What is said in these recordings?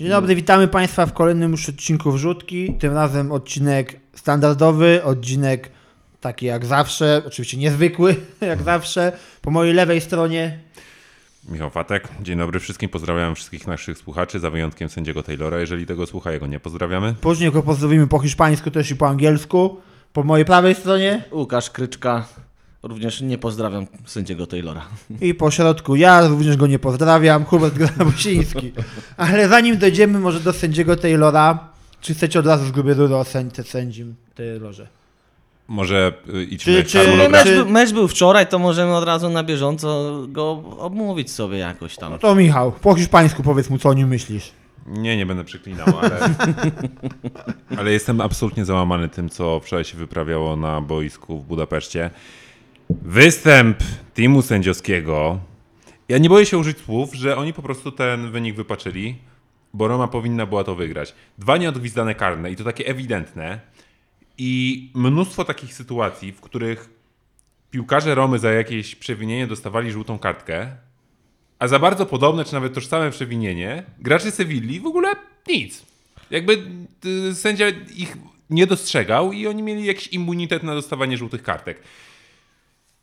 Dzień dobry, witamy Państwa w kolejnym już odcinku Wrzutki. Tym razem odcinek standardowy, odcinek taki jak zawsze, oczywiście niezwykły jak zawsze. Po mojej lewej stronie Michał Fatek, dzień dobry wszystkim, pozdrawiam wszystkich naszych słuchaczy, za wyjątkiem sędziego Taylora, jeżeli tego słucha, jego nie pozdrawiamy. Później go pozdrowimy po hiszpańsku też i po angielsku. Po mojej prawej stronie Łukasz Kryczka. Również nie pozdrawiam sędziego Taylora. i po środku ja, również go nie pozdrawiam, Hubert Grabusiński. Ale zanim dojdziemy może do sędziego Taylora, czy chcecie od razu z grubej rury o sędzi, sędzim Taylorze? Może y, idźmy Czy- w czy- harmonogram. Mecz, był- mecz był wczoraj, to możemy od razu na bieżąco go omówić sobie jakoś tam. No to Michał, po hiszpańsku powiedz mu co o nim myślisz. Nie, nie będę przeklinał, ale, ale jestem absolutnie załamany tym, co wczoraj się wyprawiało na boisku w Budapeszcie. Występ teamu sędziowskiego. Ja nie boję się użyć słów, że oni po prostu ten wynik wypaczyli, bo Roma powinna była to wygrać. Dwa nieodgwizdane karne i to takie ewidentne. I mnóstwo takich sytuacji, w których piłkarze Romy za jakieś przewinienie dostawali żółtą kartkę, a za bardzo podobne, czy nawet tożsame przewinienie, gracze Sewilli w ogóle nic. Jakby y, sędzia ich nie dostrzegał i oni mieli jakiś immunitet na dostawanie żółtych kartek.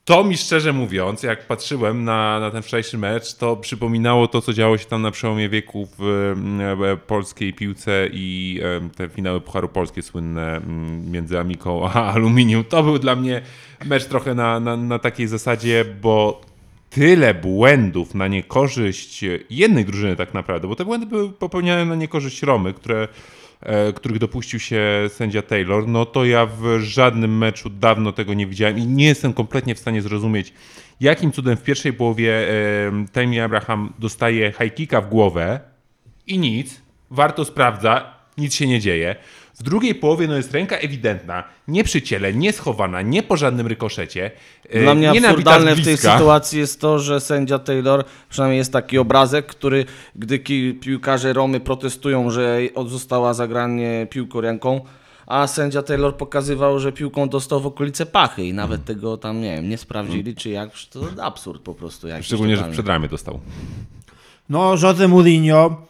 To mi szczerze mówiąc, jak patrzyłem na, na ten wczorajszy mecz, to przypominało to, co działo się tam na przełomie wieków w e, polskiej piłce i e, te finały Pucharu Polskie słynne m, między Amiką a Aluminium. To był dla mnie mecz trochę na, na, na takiej zasadzie, bo tyle błędów na niekorzyść jednej drużyny tak naprawdę, bo te błędy były popełniane na niekorzyść Romy, które, których dopuścił się sędzia Taylor, no to ja w żadnym meczu dawno tego nie widziałem i nie jestem kompletnie w stanie zrozumieć, jakim cudem w pierwszej połowie e, Tammy Abraham dostaje high kicka w głowę i nic, warto sprawdza, nic się nie dzieje. W drugiej połowie no jest ręka ewidentna, nie przy ciele, nie schowana, nie po żadnym rykoszecie. e, Dla mnie absurdalne w tej sytuacji jest to, że sędzia Taylor, przynajmniej jest taki obrazek, który gdy piłkarze Romy protestują, że została zagranie piłką ręką, a sędzia Taylor pokazywał, że piłką dostał w okolice pachy i nawet Mhm. tego tam, nie wiem, nie sprawdzili, czy jak, to absurd po prostu. jakiś Szczególnie, że totalny. przed ramię dostał. No, Jose Mourinho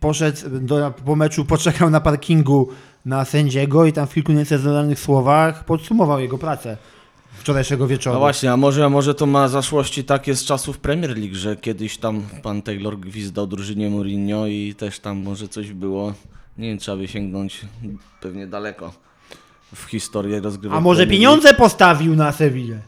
poszedł do, po meczu, poczekał na parkingu na sędziego i tam w kilku niecenzuralnych słowach podsumował jego pracę wczorajszego wieczoru. No właśnie, a może, a może to ma zaszłości takie z czasów Premier League, że kiedyś tam pan Taylor gwizdał drużynie Mourinho i też tam może coś było. Nie wiem, trzeba by sięgnąć pewnie daleko w historię rozgrywek. A może pieniądze postawił na Sewillę?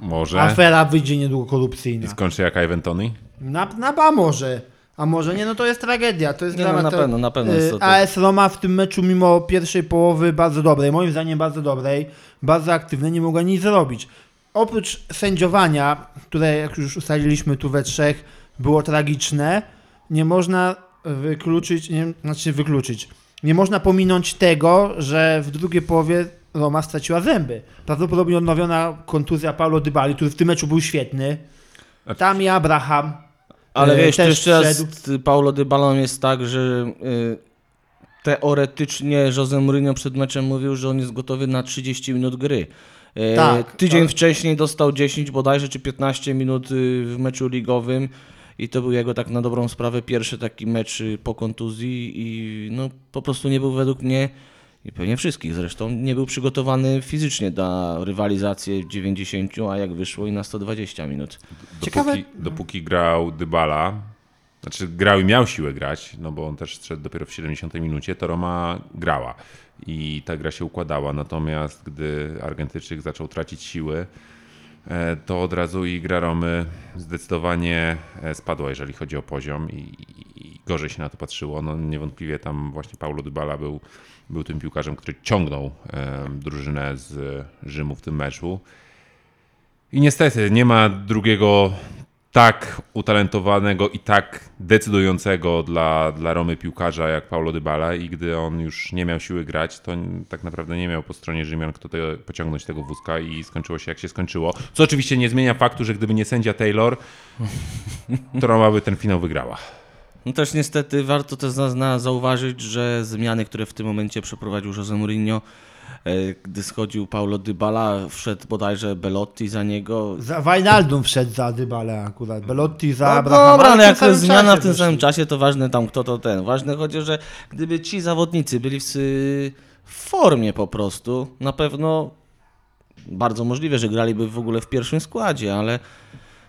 Może. Afera wyjdzie niedługo I korupcyjna. skończy jak Ivan Tony? Na, na ba może. A może nie, no to jest tragedia. To jest Nie, no, dramat. na pewno, na pewno Y, jest to- to- AS Roma w tym meczu mimo pierwszej połowy bardzo dobrej, moim zdaniem bardzo dobrej, bardzo aktywnej, nie mogła nic zrobić. Oprócz sędziowania, które jak już ustaliliśmy tu we trzech, było tragiczne, nie można wykluczyć, nie, znaczy wykluczyć, nie można pominąć tego, że w drugiej połowie Roma straciła zęby. Prawdopodobnie odnowiona kontuzja Paulo Dybali, który w tym meczu był świetny. Tam i Abraham. Ale e, wiesz, to też jeszcze raz t- Paulo Dybalą jest tak, że y, teoretycznie Jose Mourinho przed meczem mówił, że on jest gotowy na 30 minut gry. E, Tak, tydzień tak. wcześniej dostał 10 bodajże, czy 15 minut y, w meczu ligowym i to był jego tak na dobrą sprawę pierwszy taki mecz y, po kontuzji i no po prostu nie był według mnie i pewnie wszystkich zresztą, nie był przygotowany fizycznie na rywalizację 90, a jak wyszło i na 120 minut. Dopóki, Ciekawe- dopóki grał Dybala, znaczy grał i miał siłę grać, no bo on też szedł dopiero w 70 minucie, to Roma grała i ta gra się układała. Natomiast gdy Argentyczyk zaczął tracić siły, e, to od razu i gra Romy zdecydowanie e, spadła, jeżeli chodzi o poziom i, i gorzej się na to patrzyło. No niewątpliwie tam właśnie Paulo Dybala był, był tym piłkarzem, który ciągnął drużynę z Rzymu w tym meczu. I niestety nie ma drugiego tak utalentowanego i tak decydującego dla, dla Romy piłkarza jak Paulo Dybala i gdy on już nie miał siły grać, to tak naprawdę nie miał po stronie Rzymian kto te, pociągnąć tego wózka i skończyło się jak się skończyło. Co oczywiście nie zmienia faktu, że gdyby nie sędzia Taylor, to Roma by ten finał wygrała. No też niestety warto też zauważyć, że zmiany, które w tym momencie przeprowadził Jose Mourinho, e, gdy schodził Paulo Dybala, wszedł bodajże Belotti za niego. Za Wijnaldum wszedł za Dybale akurat. Belotti za No dobra, ale w jak to jest zmiana w tym samym czasie, to ważne tam kto to ten. Ważne chodzi, że gdyby ci zawodnicy byli w formie po prostu, na pewno bardzo możliwe, że graliby w ogóle w pierwszym składzie, ale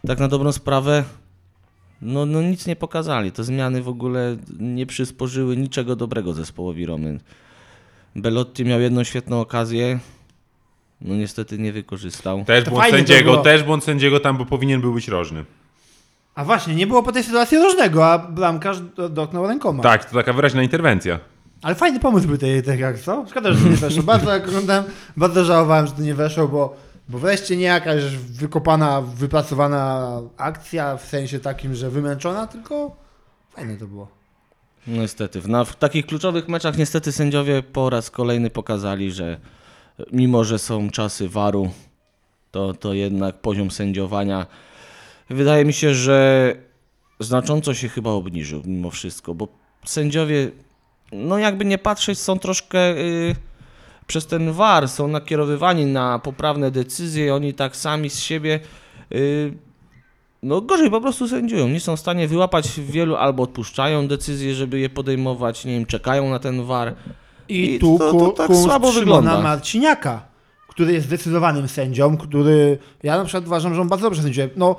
tak na dobrą sprawę no, no nic nie pokazali. Te zmiany w ogóle nie przysporzyły niczego dobrego zespołowi Romy. Belotti miał jedną świetną okazję, no niestety nie wykorzystał. Też błąd sędziego, też błąd sędziego tam, bo powinien był być rożny. A właśnie, nie było po tej sytuacji różnego, a bramkarz do- dotknął rękoma. Tak, to taka wyraźna interwencja. Ale fajny pomysł był tej, tej jak co? Szkoda, że to nie weszło. Bardzo jak oglądałem, bardzo żałowałem, że to nie weszło, bo, bo wreszcie nie jakaś wykopana, wypracowana akcja w sensie takim, że wymęczona, tylko fajne to było. No Niestety, w, na, w takich kluczowych meczach niestety sędziowie po raz kolejny pokazali, że mimo, że są czasy waru, to, to jednak poziom sędziowania wydaje mi się, że znacząco się chyba obniżył mimo wszystko, bo sędziowie, no jakby nie patrzeć, są troszkę y, przez ten war, są nakierowywani na poprawne decyzje, oni tak sami z siebie y, no gorzej po prostu sędziują. Nie są w stanie wyłapać wielu albo odpuszczają decyzje, żeby je podejmować, nie wiem, czekają na ten war. I, I tu to- to tak słabo wygląda. Marciniaka, który jest zdecydowanym sędzią, który ja na przykład uważam, że on bardzo dobrze sędziuje. No,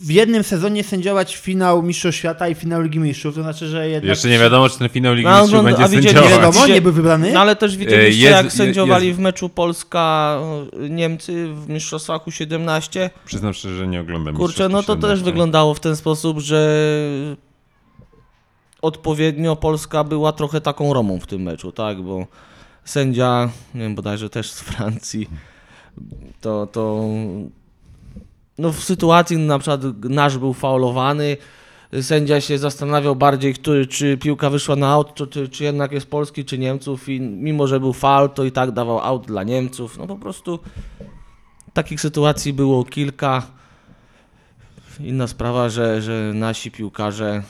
w jednym sezonie sędziować finał Mistrzostw Świata i finał Ligi Mistrzów, to znaczy, że jednak... Jeszcze nie wiadomo, czy ten finał Ligi No, Mistrzów no, będzie a widzieli- Nie sędziować. wiadomo, Widzicie- nie był wybrany. No ale też widzieliście, jest- jak sędziowali jest- w meczu Polska-Niemcy w Mistrzostwach U17. Przyznam szczerze, że nie oglądam Kurczę, no to też 17. wyglądało w ten sposób, że odpowiednio Polska była trochę taką Romą w tym meczu, tak, bo sędzia, nie wiem, bodajże też z Francji, to, to no w sytuacji na przykład nasz był faulowany, sędzia się zastanawiał bardziej, który, czy piłka wyszła na aut, czy, czy, jednak jest Polski, czy Niemców i mimo, że był faul, to i tak dawał aut dla Niemców, no po prostu takich sytuacji było kilka. Inna sprawa, że, że nasi piłkarze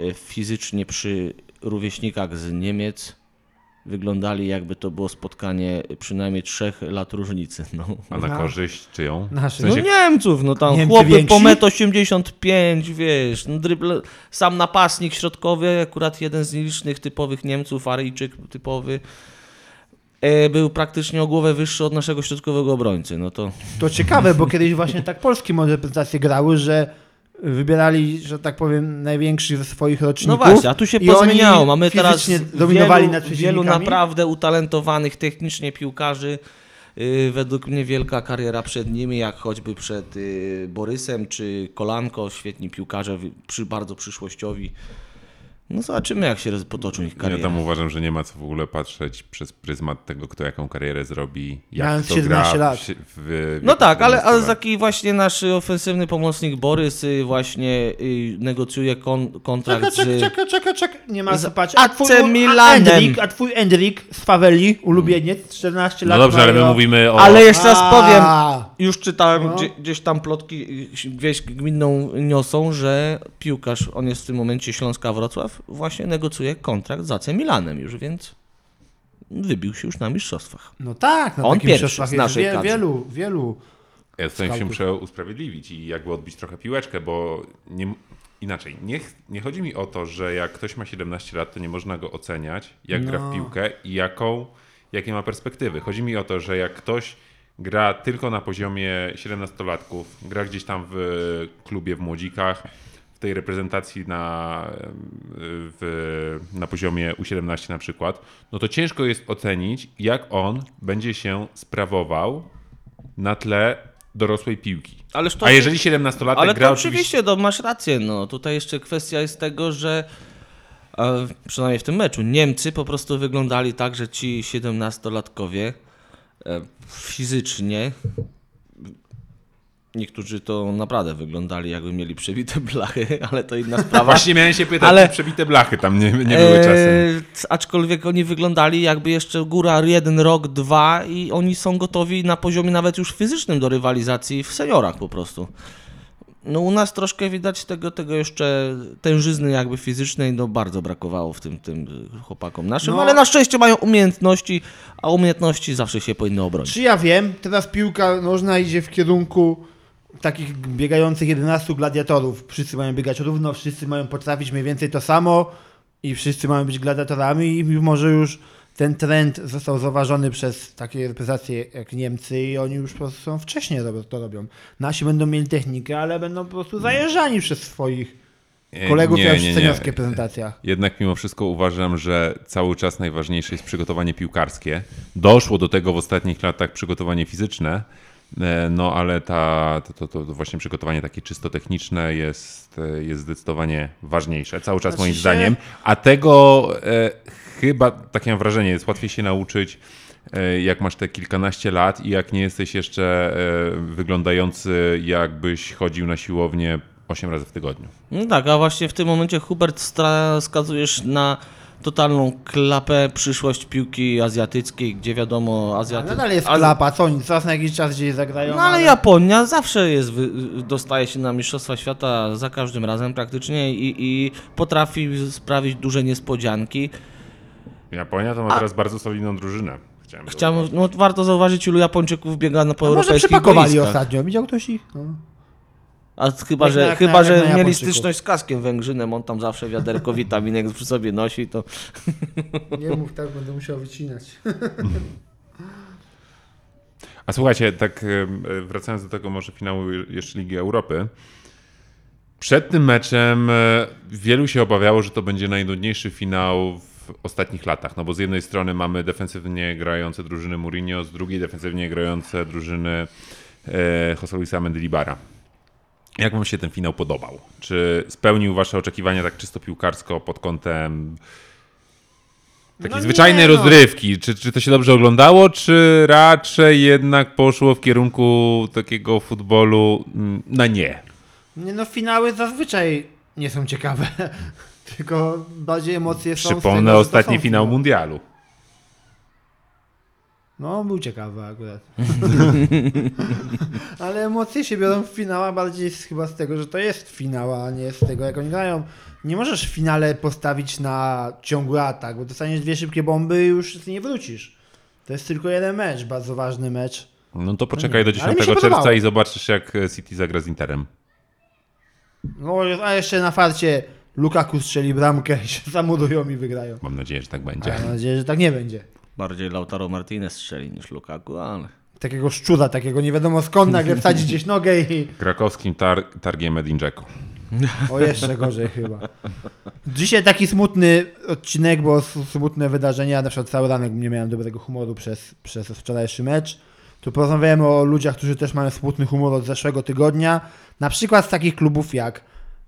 e, fizycznie przy rówieśnikach z Niemiec wyglądali jakby to było spotkanie przynajmniej trzech lat różnicy. No, A na No. korzyść czyją? Nasze. W no sensie, Niemców, no tam Niemcy chłopy więksi? po 1,85 m, wiesz, no dribble, sam napastnik środkowy, akurat jeden z nielicznych typowych Niemców, Aryjczyk typowy, e, był praktycznie o głowę wyższy od naszego środkowego obrońcy, no to... To ciekawe, bo kiedyś właśnie tak polskie reprezentacje grały, że wybierali, że tak powiem, największych ze swoich No roczników. właśnie, a tu się pozmieniało. Mamy teraz dominowali wielu, nad wielu naprawdę utalentowanych technicznie piłkarzy. Yy, według mnie wielka kariera przed nimi, jak choćby przed yy, Borysem czy Kolanko, świetni piłkarze, przy, bardzo przyszłościowi. No zobaczymy, jak się potoczą ich ja kariery. tam uważam, że nie ma co w ogóle patrzeć przez pryzmat tego, kto jaką karierę zrobi, jak Mając kto 17 gra lat. W, w, No tak, ale, 17 ale taki właśnie nasz ofensywny pomocnik Borys y, właśnie y, negocjuje kon, kontrakt Czekaj, czekaj, z... czekaj, czekaj, czekaj, nie ma co patrzeć. AC twój- Milanem. Endrik, a twój Endrik z Faweli, ulubieniec, 14 No lat. dobrze, ma ale my mówimy o... Ale jeszcze raz powiem, A, Już czytałem, No. gdzie, gdzieś tam plotki wieś gminną niosą, że piłkarz, on jest w tym momencie Śląska Wrocław, właśnie negocjuje kontrakt z AC Milanem już, więc wybił się już na mistrzostwach. No tak, na On takim pierwszy mistrzostwach z jest naszej wie, wielu, wielu. Ja tutaj się muszę usprawiedliwić i jakby odbić trochę piłeczkę, bo nie, inaczej, nie, nie chodzi mi o to, że jak ktoś ma 17 lat, to nie można go oceniać, jak gra No. w piłkę i jaką, jakie ma perspektywy. Chodzi mi o to, że jak ktoś gra tylko na poziomie 17-latków, gra gdzieś tam w klubie w młodzikach, w tej reprezentacji na, w, na poziomie U17 na przykład, no to ciężko jest ocenić, jak on będzie się sprawował na tle dorosłej piłki. Ależ to A jeżeli 17-latek Ale gra to oczywiście... oczywiście, no, masz rację, no tutaj jeszcze kwestia jest tego, że e, przynajmniej w tym meczu Niemcy po prostu wyglądali tak, że ci 17-latkowie e, fizycznie niektórzy to naprawdę wyglądali jakby mieli przebite blachy, ale to inna sprawa. Właśnie miałem się pytać, Ale- czy przebite blachy tam nie, nie były czasem. Eee, c- aczkolwiek oni wyglądali jakby jeszcze góra jeden rok, dwa i oni są gotowi na poziomie nawet już fizycznym do rywalizacji w seniorach po prostu. No u nas troszkę widać tego, tego jeszcze tężyzny jakby fizycznej, no bardzo brakowało w tym, tym chłopakom naszym, No. ale na szczęście mają umiejętności, a umiejętności zawsze się powinny obronić. Czy ja wiem, teraz piłka nożna idzie w kierunku takich biegających 11 gladiatorów. Wszyscy mają biegać równo, wszyscy mają potrafić mniej więcej to samo i wszyscy mają być gladiatorami i może już ten trend został zauważony przez takie reprezentacje jak Niemcy i oni już po prostu są wcześniej to robią. Nasi będą mieli technikę, ale będą po prostu zajeżdżani przez swoich kolegów nie, nie, nie. prezentacjach. Jednak mimo wszystko uważam, że cały czas najważniejsze jest przygotowanie piłkarskie. Doszło do tego w ostatnich latach przygotowanie fizyczne, no ale ta, to, to, to właśnie przygotowanie takie czysto techniczne jest, e, jest zdecydowanie ważniejsze. Cały czas Znaczy moim się- zdaniem. A tego e, chyba, takie mam wrażenie, jest łatwiej się nauczyć e, jak masz te kilkanaście lat i jak nie jesteś jeszcze e, wyglądający jakbyś chodził na siłownię 8 razy w tygodniu. No tak, a właśnie w tym momencie Hubert skazujesz na totalną klapę przyszłość piłki azjatyckiej, gdzie wiadomo Azjaty... Nadal jest klapa, co oni raz na jakiś czas gdzieś zagrają. No ale Japonia zawsze jest, dostaje się na Mistrzostwa Świata za każdym razem praktycznie i, i potrafi sprawić duże niespodzianki. Japonia to ma teraz bardzo solidną drużynę. Chciałem Chciałem, no warto zauważyć ilu Japończyków biega na po A może europejskich przypakowali boiskach. ostatnio, widział ktoś ich? No. A chyba, Jak że, na- jak chyba, na- że mieli styczność z kaskiem Węgrzynem, on tam zawsze wiaderko witaminek przy sobie nosi, to Nie mów tak, będę musiał wycinać. A słuchajcie, tak wracając do tego może finału jeszcze Ligi Europy. Przed tym meczem e, wielu się obawiało, że to będzie najnudniejszy finał w ostatnich latach. No bo z jednej strony mamy defensywnie grające drużyny Mourinho, z drugiej defensywnie grające drużyny e, Jose Luisa Mendilibara. Jak wam się ten finał podobał? Czy spełnił wasze oczekiwania tak czysto piłkarsko pod kątem takiej No zwyczajnej nie, no. rozrywki? Czy, czy to się dobrze oglądało, czy raczej jednak poszło w kierunku takiego futbolu mm, na nie? Nie no, finały zazwyczaj nie są ciekawe. Tylko bardziej emocje są Przypomnę ostatni finał mundialu. No, był ciekawy akurat. Ale emocje się biorą w finała bardziej z, chyba z tego, że to jest finał, a nie z tego, jak oni grają. Nie możesz w finale postawić na ciągły atak, bo dostaniesz dwie szybkie bomby i już nie wrócisz. To jest tylko jeden mecz, bardzo ważny mecz. No to poczekaj do Ale mi 10 się czerwca podobało. i zobaczysz jak City zagra z Interem. No, a jeszcze na farcie Lukaku strzeli bramkę i się zamurują i wygrają. Mam nadzieję, że tak A będzie. Mam nadzieję, że tak nie będzie. Bardziej Lautaro Martinez strzeli niż Lukaku, ale... Takiego szczura, takiego nie wiadomo skąd, nagle wsadzi gdzieś nogę i... Krakowskim tar targiem Edin Dzeko. O, jeszcze gorzej chyba. Dzisiaj taki smutny odcinek, bo smutne wydarzenia, na przykład cały ranek nie miałem dobrego humoru przez, przez wczorajszy mecz. Tu porozmawiamy o ludziach, którzy też mają smutny humor od zeszłego tygodnia. Na przykład z takich klubów jak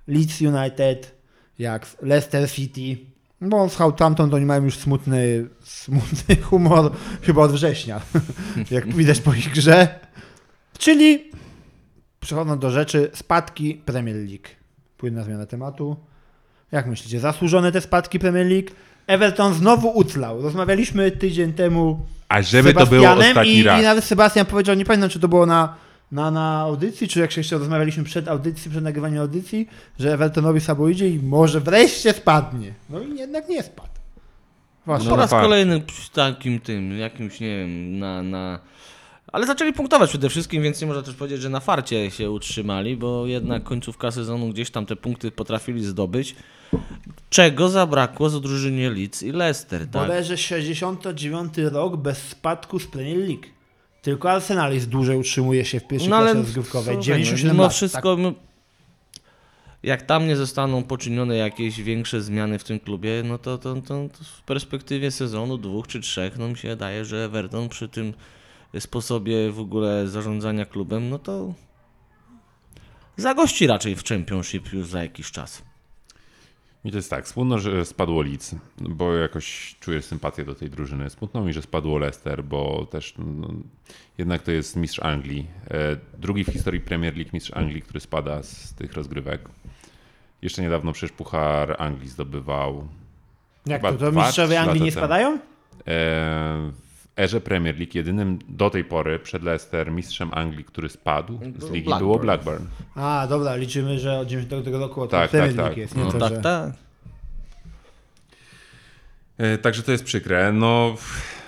Leeds United, jak Leicester City. Bo z Southampton to oni mają już smutny, smutny humor chyba od września, jak widać po ich grze. Czyli przechodząc do rzeczy, spadki Premier League. Płynna zmiana tematu. Jak myślicie, zasłużone te spadki Premier League? Everton znowu uclał. Rozmawialiśmy tydzień temu A z żeby to było ostatni i, raz. i nawet Sebastian powiedział, nie pamiętam czy to było na, na, na audycji, czy jak się jeszcze rozmawialiśmy przed audycji, przed nagrywaniem audycji, że Evertonowi słabo idzie i może wreszcie spadnie. No i jednak nie spadł. Właśnie. No po raz fakt. kolejny przy takim tym, jakimś, nie wiem, na, na... Ale zaczęli punktować przede wszystkim, więc nie można też powiedzieć, że na farcie się utrzymali, bo jednak końcówka sezonu gdzieś tam te punkty potrafili zdobyć. Czego zabrakło z drużynie Leeds i Leicester, tak? Bodajże 69 rok bez spadku z Premier League. Tylko Arsenal jest dłużej utrzymuje się w pierwszej No klasie rozgrywkowej. słuchaj, 97 mimo lat. wszystko, no, jak tam nie zostaną poczynione jakieś większe zmiany w tym klubie, no to, to, to, to w perspektywie sezonu dwóch czy trzech, no mi się wydaje, że Everton przy tym sposobie w ogóle zarządzania klubem, no to zagości raczej w Championship już za jakiś czas. I to jest tak, smutno, że spadło Leeds, bo jakoś czuję sympatię do tej drużyny. Smutno mi, że spadło Leicester, bo też no, jednak to jest mistrz Anglii. E, Drugi w historii Premier League mistrz Anglii, który spada z tych rozgrywek. Jeszcze niedawno przecież Puchar Anglii zdobywał Jak to? To dwa, mistrzowie Anglii nie spadają? E, erze Premier League jedynym do tej pory przed Leicester mistrzem Anglii, który spadł z ligi Blackburn. było Blackburn. A, dobra, liczymy, że od 90 roku od Tak, Premier tak, League tak. jest, nie No to, tak, że... tak. E, Także to jest przykre. No,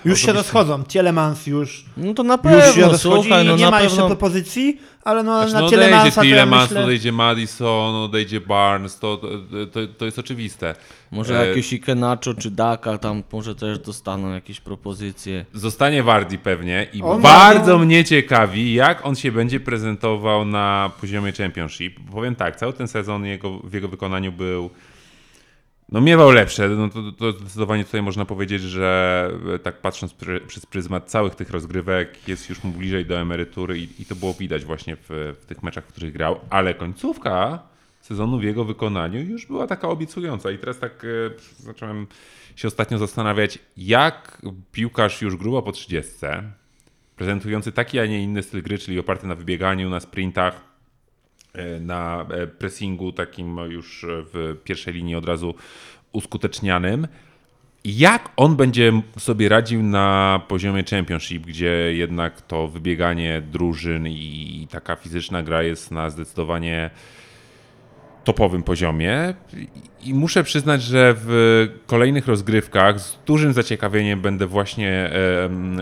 Już się rozchodzą, Tielemans już, No to na już się pewno, rozchodzi słuchaj, no nie na ma jeszcze pewno... propozycji, ale no, Znaczy, na no odejdzie Tielemansa to ja Tillemans, myślę... odejdzie Madison, odejdzie Barnes, to, to, to, to jest oczywiste. Może E, jakieś Ikenacho czy Daka tam może też dostaną jakieś propozycje. Zostanie Wardi pewnie i On bardzo ma- mnie ciekawi, jak on się będzie prezentował na poziomie Championship. Powiem tak, cały ten sezon jego, w jego wykonaniu był no miewał lepsze, no to, to zdecydowanie tutaj można powiedzieć, że e, tak patrząc przez pryzmat całych tych rozgrywek jest już mu bliżej do emerytury i, i to było widać właśnie w, w tych meczach, w których grał, ale końcówka sezonu w jego wykonaniu już była taka obiecująca. I teraz tak e, zacząłem się ostatnio zastanawiać, jak piłkarz już grubo po 30, prezentujący taki, a nie inny styl gry, czyli oparty na wybieganiu, na sprintach, na e, pressingu takim już w pierwszej linii od razu uskutecznianym. Jak on będzie sobie radził na poziomie Championship, gdzie jednak to wybieganie drużyn i taka fizyczna gra jest na zdecydowanie topowym poziomie I- muszę przyznać, że w kolejnych rozgrywkach z dużym zaciekawieniem będę właśnie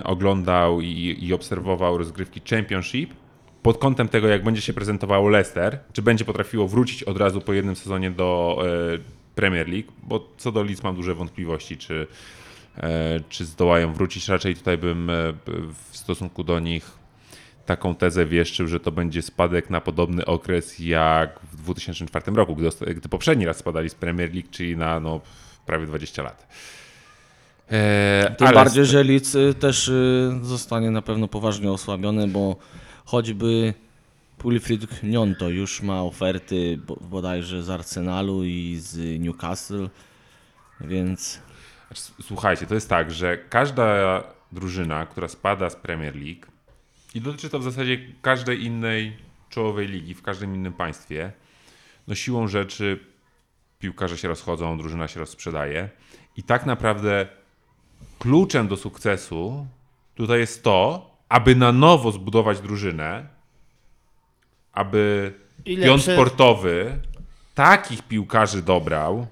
oglądał i obserwował rozgrywki Championship pod kątem tego, jak będzie się prezentowało Leicester, czy będzie potrafiło wrócić od razu po jednym sezonie do e, Premier League, bo co do Leeds mam duże wątpliwości, czy, e, czy zdołają wrócić. Raczej tutaj bym e, w stosunku do nich taką tezę wieszczył, że to będzie spadek na podobny okres jak w 2004 roku, gdy, gdy poprzedni raz spadali z Premier League, czyli na no, prawie 20 lat. Eee, Tym bardziej, że Leeds y, też y, zostanie na pewno poważnie osłabiony, bo choćby Pulfrid Nionto już ma oferty bo- bodajże z Arsenalu i z Newcastle, więc S- Słuchajcie, to jest tak, że każda drużyna, która spada z Premier League i dotyczy to w zasadzie każdej innej czołowej ligi w każdym innym państwie, no siłą rzeczy piłkarze się rozchodzą, drużyna się rozprzedaje i tak naprawdę kluczem do sukcesu tutaj jest to, aby na nowo zbudować drużynę, aby Ile pion sportowy takich piłkarzy dobrał,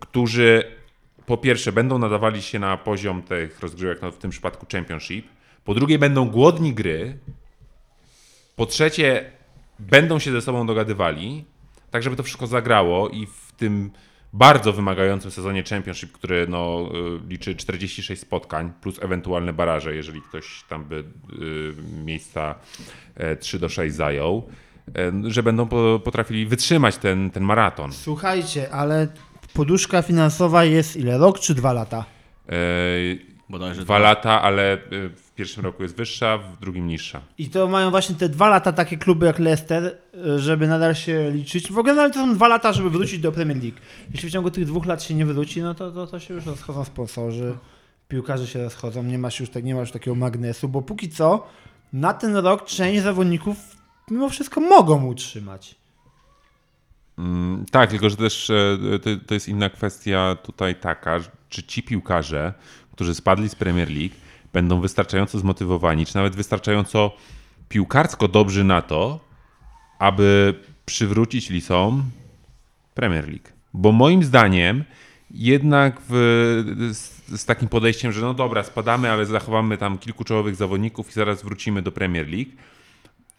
którzy po pierwsze będą nadawali się na poziom tych rozgrywek, no w tym przypadku Championship, po drugie będą głodni gry, po trzecie będą się ze sobą dogadywali, tak żeby to wszystko zagrało i w tym bardzo wymagającym sezonie Championship, który no, y, liczy 46 spotkań plus ewentualne baraże, jeżeli ktoś tam by y, miejsca e, 3 do 6 zajął, e, że będą po, potrafili wytrzymać ten, ten maraton. Słuchajcie, ale poduszka finansowa jest ile? Rok czy dwa lata? E, bodajże Dwa lata, ale y, w pierwszym roku jest wyższa, w drugim niższa. I to mają właśnie te dwa lata takie kluby jak Leicester, y, żeby nadal się liczyć. W ogóle nawet to są dwa lata, żeby wrócić do Premier League. Jeśli w ciągu tych dwóch lat się nie wróci, no to, to, to się już rozchodzą sponsorzy, piłkarze się rozchodzą, nie masz już, tak, nie ma już takiego magnesu, bo póki co na ten rok część zawodników mimo wszystko mogą utrzymać. Mm, tak, tylko że też e, to, to jest inna kwestia tutaj taka, czy ci piłkarze, którzy spadli z Premier League, będą wystarczająco zmotywowani, czy nawet wystarczająco piłkarsko dobrzy na to, aby przywrócić Lisom Premier League. Bo moim zdaniem jednak w, z, z takim podejściem, że no dobra, spadamy, ale zachowamy tam kilku czołowych zawodników i zaraz wrócimy do Premier League,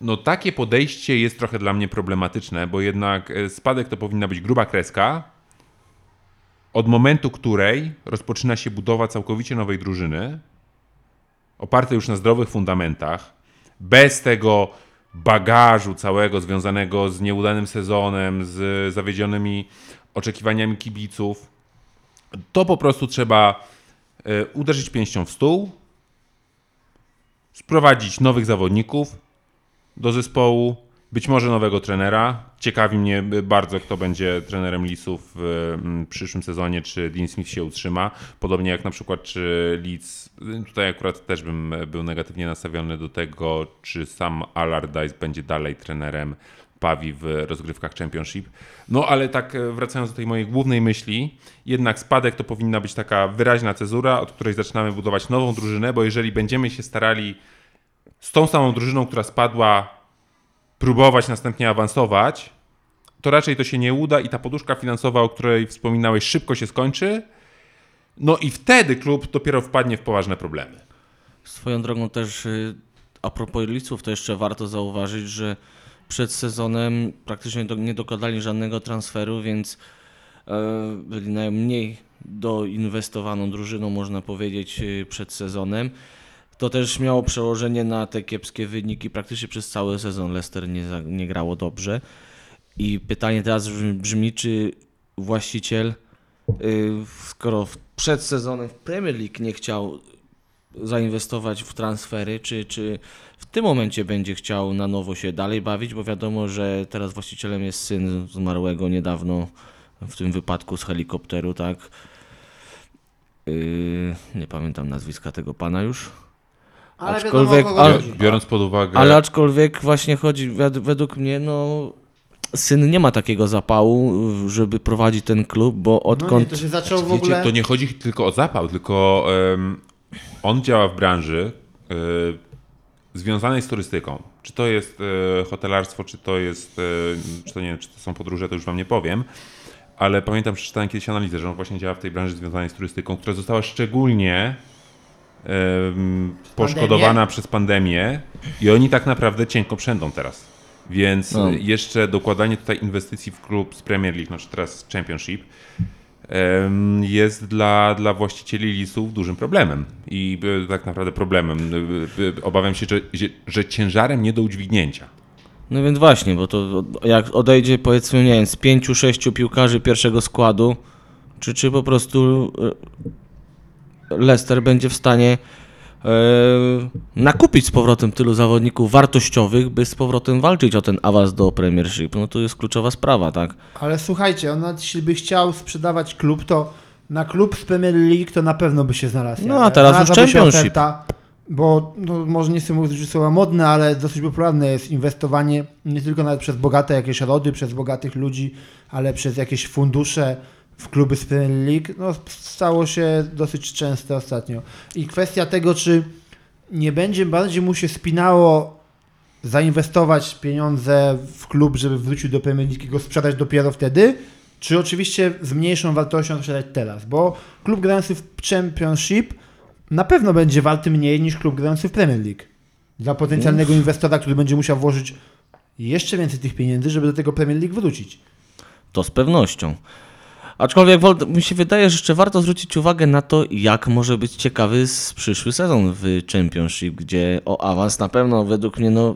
no takie podejście jest trochę dla mnie problematyczne, bo jednak e, spadek to powinna być gruba kreska, od momentu której rozpoczyna się budowa całkowicie nowej drużyny, opartej już na zdrowych fundamentach, bez tego bagażu całego związanego z nieudanym sezonem, z zawiedzionymi oczekiwaniami kibiców. To po prostu trzeba e, uderzyć pięścią w stół, sprowadzić nowych zawodników, do zespołu, być może nowego trenera. Ciekawi mnie bardzo, kto będzie trenerem Leedsów w mm, przyszłym sezonie, czy Dean Smith się utrzyma. Podobnie jak na przykład, czy Leeds, tutaj akurat też bym był negatywnie nastawiony do tego, czy sam Allardyce będzie dalej trenerem krwawi w rozgrywkach Championship. No ale tak e, wracając do tej mojej głównej myśli, jednak spadek to powinna być taka wyraźna cezura, od której zaczynamy budować nową drużynę, bo jeżeli będziemy się starali z tą samą drużyną, która spadła, próbować następnie awansować, to raczej to się nie uda i ta poduszka finansowa, o której wspominałeś, szybko się skończy. No i wtedy klub dopiero wpadnie w poważne problemy. Swoją drogą też y, a propos listów, to jeszcze warto zauważyć, że przed sezonem praktycznie nie dokonali żadnego transferu, więc e, byli najmniej doinwestowaną drużyną, można powiedzieć, y, przed sezonem. To też miało przełożenie na te kiepskie wyniki. Praktycznie przez cały sezon Leicester nie, nie grało dobrze. I pytanie teraz brzmi- czy właściciel, y, skoro przed sezonem w Premier League nie chciał zainwestować w transfery, czy, czy w tym momencie będzie chciał na nowo się dalej bawić, bo wiadomo, że teraz właścicielem jest syn zmarłego niedawno w tym wypadku z helikopteru, tak? Yy, nie pamiętam nazwiska tego pana już. Ale Aczkolwiek- wiadomo, ale-. Biorąc pod uwagę. Ale aczkolwiek właśnie chodzi, według mnie, no syn nie ma takiego zapału, żeby prowadzić ten klub, bo No nie, odkąd... to się zaczął w Wiecie, ogóle... to nie chodzi tylko o zapał, tylko em, on działa w branży e, związanej z turystyką. Czy to jest e, hotelarstwo, czy to jest, e, czy to nie czy to są podróże, to już wam nie powiem. Ale pamiętam, przeczytałem kiedyś analizę, że on właśnie działa w tej branży związanej z turystyką, która została szczególnie poszkodowana przez pandemię i oni tak naprawdę cienko przędą teraz. Więc No. jeszcze dokładanie tutaj inwestycji w klub z Premier League, znaczy teraz Championship, jest dla, dla właścicieli lisów dużym problemem. I e, tak naprawdę problemem. E, e, Obawiam się, że, że, ciężarem nie do udźwignięcia. No więc właśnie, bo to jak odejdzie powiedzmy, nie wiem, z pięciu, sześciu piłkarzy pierwszego składu, czy, czy po prostu Leicester będzie w stanie e, nakupić z powrotem tylu zawodników wartościowych, by z powrotem walczyć o ten awans do Premiership. No to jest kluczowa sprawa, tak? Ale słuchajcie, on jeśli by chciał sprzedawać klub, to na klub z Premier League to na pewno by się znalazł. No, a teraz już Championship. Oferta, bo no, może nie chcę mówić, że słowa modne, ale dosyć popularne jest inwestowanie nie tylko nawet przez bogate jakieś rody, przez bogatych ludzi, ale przez jakieś fundusze w kluby z Premier League. No, stało się dosyć częste ostatnio. I kwestia tego, czy nie będzie bardziej mu się spinało zainwestować pieniądze w klub, żeby wrócił do Premier League i go sprzedać dopiero wtedy, czy oczywiście z mniejszą wartością sprzedać teraz, bo klub grający w Championship na pewno będzie warty mniej niż klub grający w Premier League. Dla potencjalnego inwestora, który będzie musiał włożyć jeszcze więcej tych pieniędzy, żeby do tego Premier League wrócić. To z pewnością. Aczkolwiek mi się wydaje, że jeszcze warto zwrócić uwagę na to, jak może być ciekawy przyszły sezon w Championship, gdzie o awans na pewno według mnie no,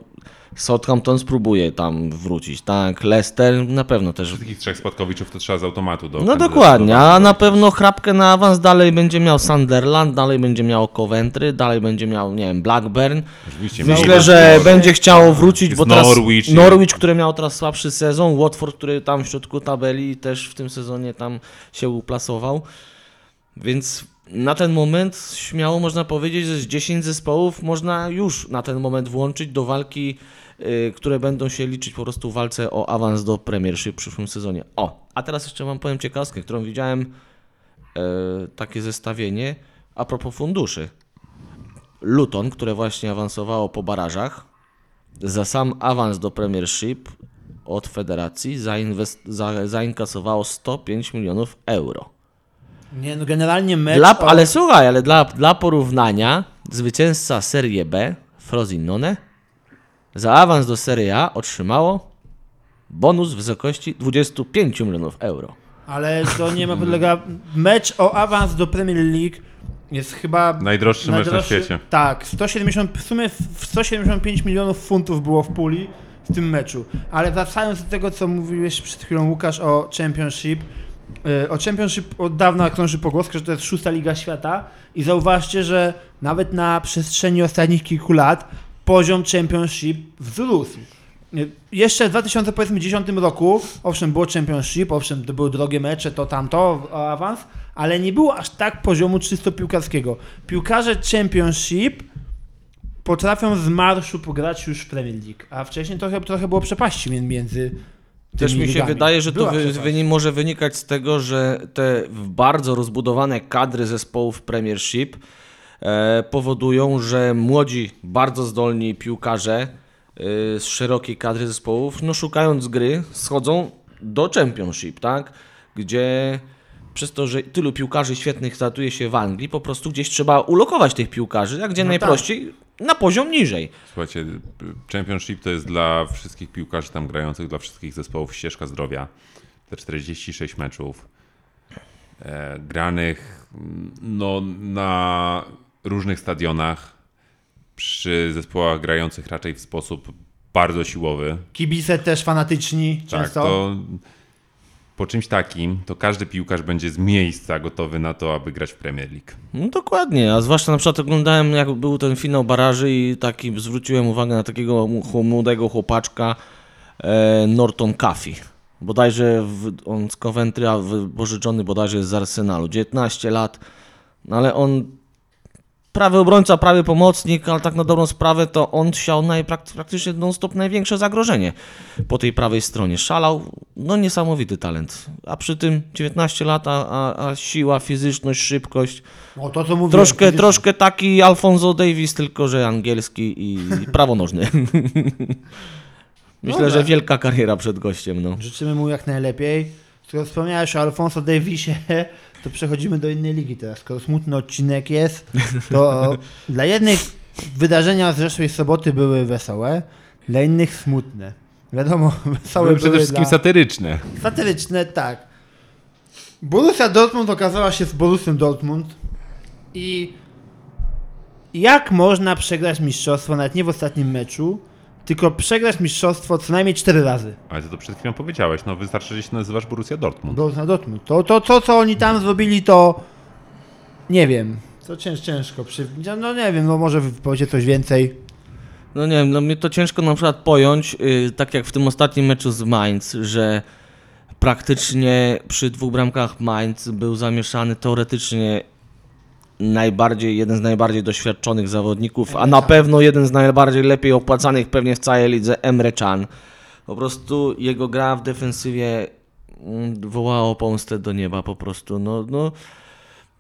Southampton spróbuje tam wrócić, tak? Leicester na pewno też. Wszystkich trzech spadkowiczów to trzeba z automatu do No dokładnie, a na pewno chrapkę na awans dalej będzie miał Sunderland, dalej będzie miał Coventry, dalej będzie miał, nie wiem, Blackburn. Oczywiście Myślę, że będzie chciał wrócić, bo teraz Norwich. Norwich, który miał teraz słabszy sezon, Watford, który tam w środku tabeli też w tym sezonie tam się uplasował. Więc na ten moment śmiało można powiedzieć, że z 10 zespołów można już na ten moment włączyć do walki, y, które będą się liczyć po prostu w walce o awans do Premiership w przyszłym sezonie. O, a teraz jeszcze wam powiem ciekawostkę, którą widziałem e, takie zestawienie a propos funduszy. Luton, które właśnie awansowało po barażach, za sam awans do Premiership od federacji zainwest- za- zainkasowało 105 milionów euro. Nie, no generalnie mecz... Dla, o- ale słuchaj, ale dla, dla porównania zwycięzca Serie B, Frosinone, za awans do Serie A otrzymało bonus w wysokości 25 milionów euro. Ale to nie ma podlega... Mecz o awans do Premier League jest chyba... Najdroższy mecz na najdroższy- świecie. Tak, 170, w sumie w 175 milionów funtów było w puli w tym meczu. Ale wracając do tego, co mówiłeś przed chwilą Łukasz o Championship, o Championship od dawna krąży pogłoska, że to jest szósta liga świata i zauważcie, że nawet na przestrzeni ostatnich kilku lat poziom Championship wzrósł. Y, Jeszcze w 2010 roku, owszem, było Championship, owszem, to były drogie mecze, to tamto, o awans, ale nie było aż tak poziomu czysto piłkarskiego. Piłkarze Championship potrafią z marszu pograć już w Premier League, a wcześniej trochę, trochę było przepaści mię- między Też mi się wydaje, że to wy, wyni, może wynikać z tego, że te bardzo rozbudowane kadry zespołów Premiership e, powodują, że młodzi, bardzo zdolni piłkarze e, z szerokiej kadry zespołów, no szukając gry, schodzą do Championship, tak? Gdzie przez to, że tylu piłkarzy świetnych startuje się w Anglii, po prostu gdzieś trzeba ulokować tych piłkarzy, a gdzie No najprościej na poziom niżej. Słuchajcie, Championship to jest dla wszystkich piłkarzy tam grających, dla wszystkich zespołów ścieżka zdrowia. Te 46 meczów e, granych mm, no, na różnych stadionach, przy zespołach grających raczej w sposób bardzo siłowy. Kibice też fanatyczni Tak, często. to po czymś takim, to każdy piłkarz będzie z miejsca gotowy na to, aby grać w Premier League. No dokładnie, a zwłaszcza na przykład oglądałem jak był ten finał baraży i taki zwróciłem uwagę na takiego młodego chłopaczka e, Norton Caffey. Bodajże w, on z Coventry, a wypożyczony bodajże z Arsenalu. 19 lat, no ale on prawy obrońca, prawy pomocnik, ale tak na dobrą sprawę to on siał najprak- praktycznie non-stop największe zagrożenie po tej prawej stronie. Szalał, no niesamowity talent. A przy tym 19 lat, a, a, siła, fizyczność, szybkość. O, to co mówiłem. Troszkę, fizycznie. troszkę taki Alfonso Davis, tylko że angielski i prawonożny. Myślę, Dobra. że wielka kariera przed gościem. No. Życzymy mu jak najlepiej. Skoro wspomniałeś o Alfonso Davisie, to przechodzimy do innej ligi teraz. Skoro smutny odcinek jest, to dla jednych wydarzenia z zeszłej soboty były wesołe, dla innych smutne. Wiadomo, wesołe Były były przede wszystkim dla... satyryczne. Satyryczne, tak. Borussia Dortmund okazała się z Borussią Dortmund i jak można przegrać mistrzostwo, nawet nie w ostatnim meczu, tylko przegrać mistrzostwo co najmniej cztery razy. Ale ty to przed chwilą powiedziałeś, no wystarczy, że się nazywasz Borussia Dortmund. Borussia Dortmund. To, to, to, co oni tam zrobili, to nie wiem. To cięż, ciężko. Przy... No nie wiem, no może powiecie coś więcej. no nie wiem, no mnie to ciężko na przykład pojąć, yy, tak jak w tym ostatnim meczu z Mainz, że praktycznie przy dwóch bramkach Mainz był zamieszany teoretycznie najbardziej, jeden z najbardziej doświadczonych zawodników, a na pewno jeden z najbardziej lepiej opłacanych pewnie w całej lidze, Emre Can. Po prostu jego gra w defensywie mm, wołała o pomstę do nieba po prostu. No, no,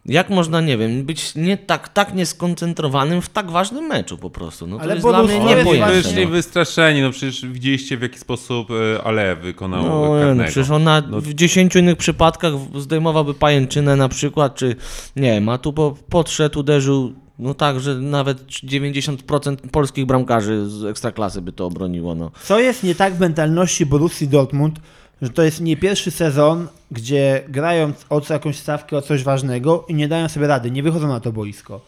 jak można, nie wiem, być nie tak, tak nieskoncentrowanym w tak ważnym meczu po prostu. No, to Ale jest dla mnie niepojęte. Wyszli No. wystraszeni, no przecież widzieliście w jaki sposób e, Ale wykonał No, no przecież ona No. w 10 innych przypadkach zdejmowałby pajęczynę na przykład, czy nie wiem, a tu po, podszedł, uderzył, no tak, że nawet 90% polskich bramkarzy z ekstraklasy by to obroniło, no. Co jest nie tak w mentalności Borussii Dortmund, że to jest nie pierwszy sezon, gdzie grają o co jakąś stawkę, o coś ważnego i nie dają sobie rady, nie wychodzą na to boisko.